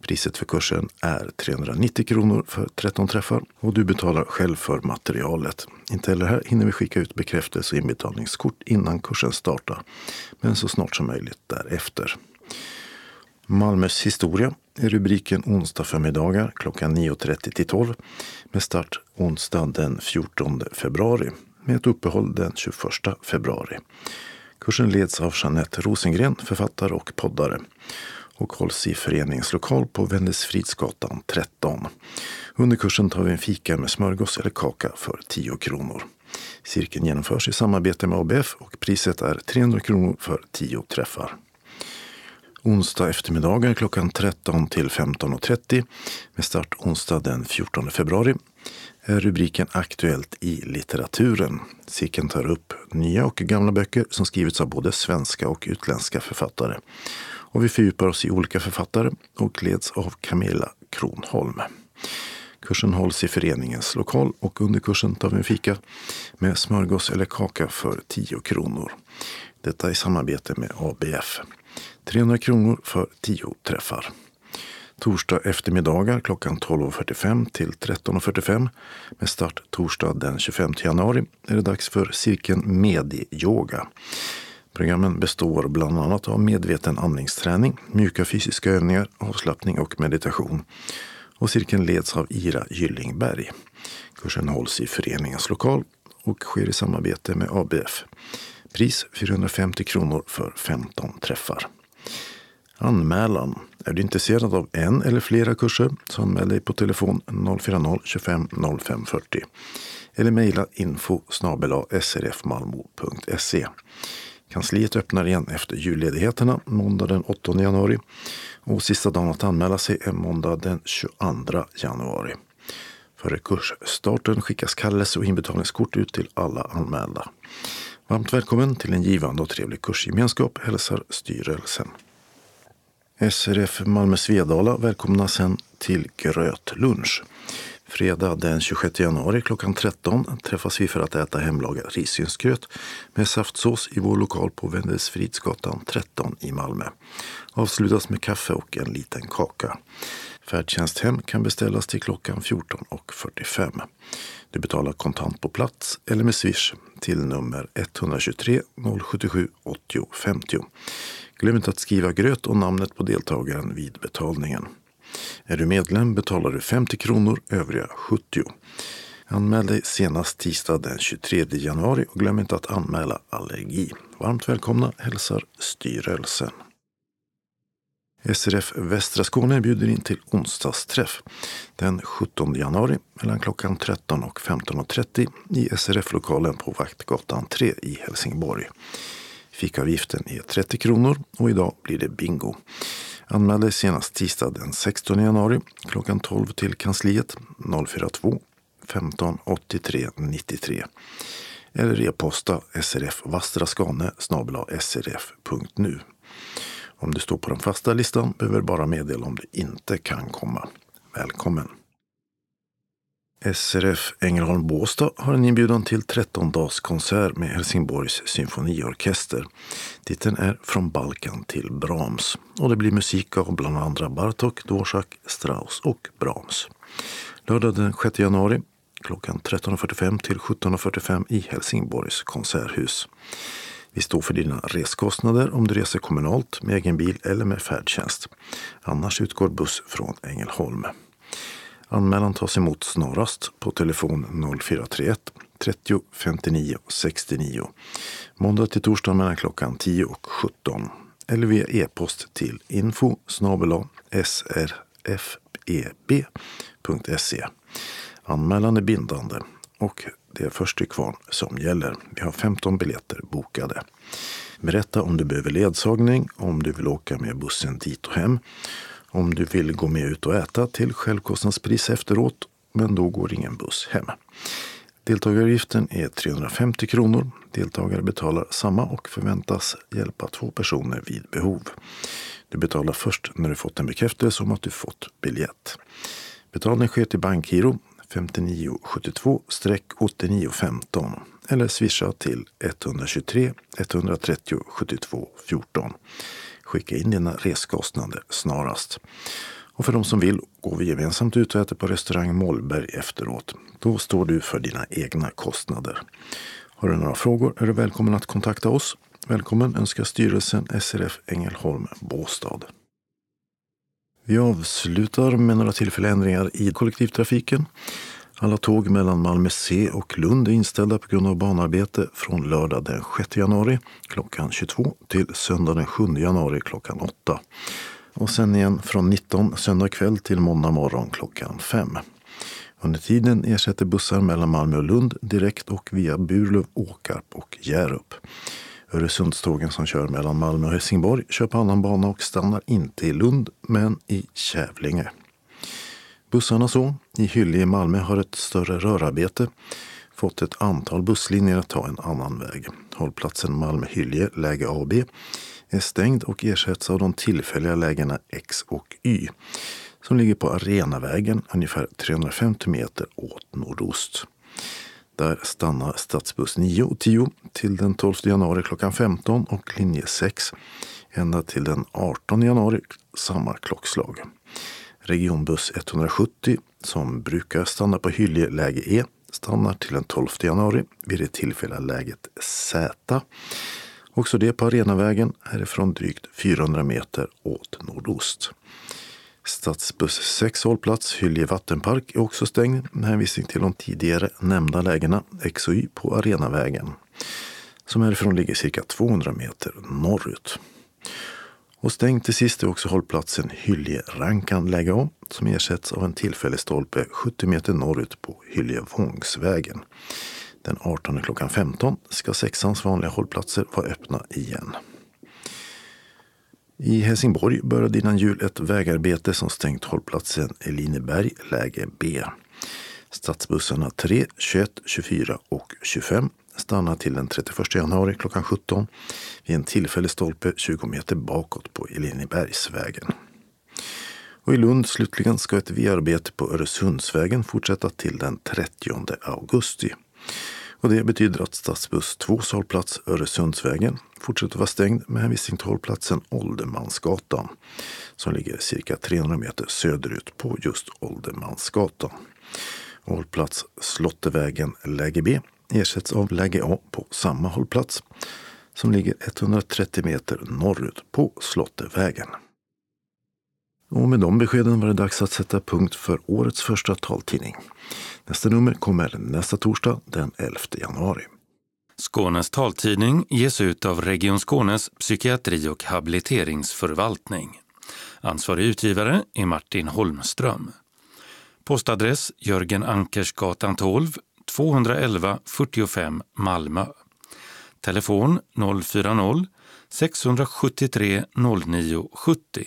Priset för kursen är 390 kronor för 13 träffar och du betalar själv för materialet. Inte heller här hinner vi skicka ut bekräftelse och inbetalningskort innan kursen startar, men så snart som möjligt därefter. Malmös historia är rubriken onsdag förmiddagar klockan 9.30 till 12 med start onsdag den 14 februari med ett uppehåll den 21 februari. Kursen leds av Jeanette Rosengren, författare och poddare och hålls i föreningslokal på Vännäsfridsgatan 13. Under kursen tar vi en fika med smörgås eller kaka för 10 kronor. Cirkeln genomförs i samarbete med ABF och priset är 300 kronor för 10 träffar. Onsdag eftermiddagar klockan 13 till 15.30 med start onsdag den 14 februari är rubriken Aktuellt i litteraturen. Cirkeln tar upp nya och gamla böcker som skrivits av både svenska och utländska författare. Och vi fördjupar oss i olika författare och leds av Camilla Kronholm. Kursen hålls i föreningens lokal och under kursen tar vi en fika med smörgås eller kaka för 10 kronor. Detta i samarbete med ABF. 300 kronor för 10 träffar. Torsdag eftermiddagar klockan 12.45 till 13.45 med start torsdag den 25 januari är det dags för cirkeln Medioga. Programmen består bland annat av medveten andningsträning, mjuka fysiska övningar, avslappning och meditation. Och cirkeln leds av Ira Gyllingberg. Kursen hålls i föreningens lokal och sker i samarbete med ABF. Pris 450 kronor för 15 träffar. Anmälan. Är du intresserad av en eller flera kurser så anmäl dig på telefon 040-25 05 40 eller mejla info srfmalmo.se. Kansliet öppnar igen efter julledigheterna måndag den 8 januari och sista dagen att anmäla sig är måndag den 22 januari. Före kursstarten skickas kallelse och inbetalningskort ut till alla anmälda. Varmt välkommen till en givande och trevlig kursgemenskap hälsar styrelsen. SRF Malmö Svedala välkomna sen till grötlunch. Fredag den 26 januari klockan 13 träffas vi för att äta hemlagad risgrynsgröt med saftsås i vår lokal på Wendelsfridsgatan 13 i Malmö. Avslutas med kaffe och en liten kaka. Färdtjänst hem kan beställas till klockan 14.45. Du betalar kontant på plats eller med swish till nummer 123 077 80 50. Glöm inte att skriva gröt och namnet på deltagaren vid betalningen. Är du medlem betalar du 50 kronor, övriga 70. Anmäl dig senast tisdag den 23 januari och glöm inte att anmäla allergi. Varmt välkomna hälsar styrelsen. SRF Västra Skåne bjuder in till onsdagsträff den 17 januari mellan klockan 13 och 15.30 i SRF-lokalen på Vaktgatan 3 i Helsingborg. Fikavgiften är 30 kronor och idag blir det bingo. Anmäl dig senast tisdag den 16 januari klockan 12 till kansliet 042 15 83 93 eller e-posta srfvastraskane srf.nu. Om du står på den fasta listan behöver bara meddela om du inte kan komma. Välkommen! SRF Ängelholm Båstad har en inbjudan till 13-dagskonsert med Helsingborgs symfoniorkester. Titeln är Från Balkan till Brahms och det blir musik av bland andra Bartok, Dvorak, Strauss och Brahms. Lördag den 6 januari klockan 13.45 till 17.45 i Helsingborgs konserthus. Vi står för dina reskostnader om du reser kommunalt med egen bil eller med färdtjänst. Annars utgår buss från Ängelholm. Anmälan tas emot snarast på telefon 0431 30 59 69. Måndag till torsdag mellan klockan 10 och 17. Eller via e-post till info srfeb.se. E. Anmälan är bindande och det är först till kvarn som gäller. Vi har 15 biljetter bokade. Berätta om du behöver ledsagning, om du vill åka med bussen dit och hem om du vill gå med ut och äta till självkostnadspris efteråt, men då går ingen buss hem. Deltagaravgiften är 350 kronor. Deltagare betalar samma och förväntas hjälpa två personer vid behov. Du betalar först när du fått en bekräftelse om att du fått biljett. Betalning sker till bankgiro 5972-8915 eller swisha till 123 130 72 14. Skicka in dina reskostnader snarast. Och för de som vill går vi gemensamt ut och äter på restaurang Mollberg efteråt. Då står du för dina egna kostnader. Har du några frågor är du välkommen att kontakta oss. Välkommen önskar styrelsen SRF Ängelholm Båstad. Vi avslutar med några tillfälliga ändringar i kollektivtrafiken. Alla tåg mellan Malmö C och Lund är inställda på grund av banarbete från lördag den 6 januari klockan 22 till söndag den 7 januari klockan 8. Och sen igen från 19 söndag kväll till måndag morgon klockan 5. Under tiden ersätter bussar mellan Malmö och Lund direkt och via Burlöv, Åkarp och Hjärup. Öresundstågen som kör mellan Malmö och Helsingborg kör på annan bana och stannar inte i Lund men i Kävlinge. Bussarna så, i Hyllie i Malmö har ett större rörarbete fått ett antal busslinjer att ta en annan väg. Hållplatsen Malmö-Hyllie, läge A och B, är stängd och ersätts av de tillfälliga lägena X och Y som ligger på Arenavägen ungefär 350 meter åt nordost. Där stannar stadsbuss 9 och 10 till den 12 januari klockan 15 och linje 6 ända till den 18 januari samma klockslag. Regionbuss 170 som brukar stanna på Hyllie läge E stannar till den 12 januari vid det tillfälliga läget Z. Också det på Arenavägen härifrån drygt 400 meter åt nordost. Stadsbuss 6 hållplats Hyllie vattenpark är också stängd med hänvisning till de tidigare nämnda lägena X och Y på Arenavägen som härifrån ligger cirka 200 meter norrut. Och stängd till sist är också hållplatsen Hylje-Rankan läge A som ersätts av en tillfällig stolpe 70 meter norrut på Hyljevångsvägen. Den 18 klockan 15 ska sexans vanliga hållplatser vara öppna igen. I Helsingborg började innan jul ett vägarbete som stängt hållplatsen Elineberg läge B. Stadsbussarna 3, 21, 24 och 25 stannar till den 31 januari klockan 17 vid en tillfällig stolpe 20 meter bakåt på Elinebergsvägen. Och I Lund slutligen ska ett V-arbete på Öresundsvägen fortsätta till den 30 augusti. Och det betyder att stadsbuss 2 hållplats Öresundsvägen fortsätter vara stängd med hänvisning till hållplatsen Åldermansgatan som ligger cirka 300 meter söderut på just Åldermansgatan. Hållplats Slottevägen läge B ersätts av läge A på samma hållplats som ligger 130 meter norrut på Slottevägen. Och med de beskeden var det dags att sätta punkt för årets första taltidning. Nästa nummer kommer nästa torsdag den 11 januari. Skånes taltidning ges ut av Region Skånes psykiatri och habiliteringsförvaltning. Ansvarig utgivare är Martin Holmström. Postadress Jörgen Ankersgatan 12, 211 45 Malmö. Telefon 040-673 0970.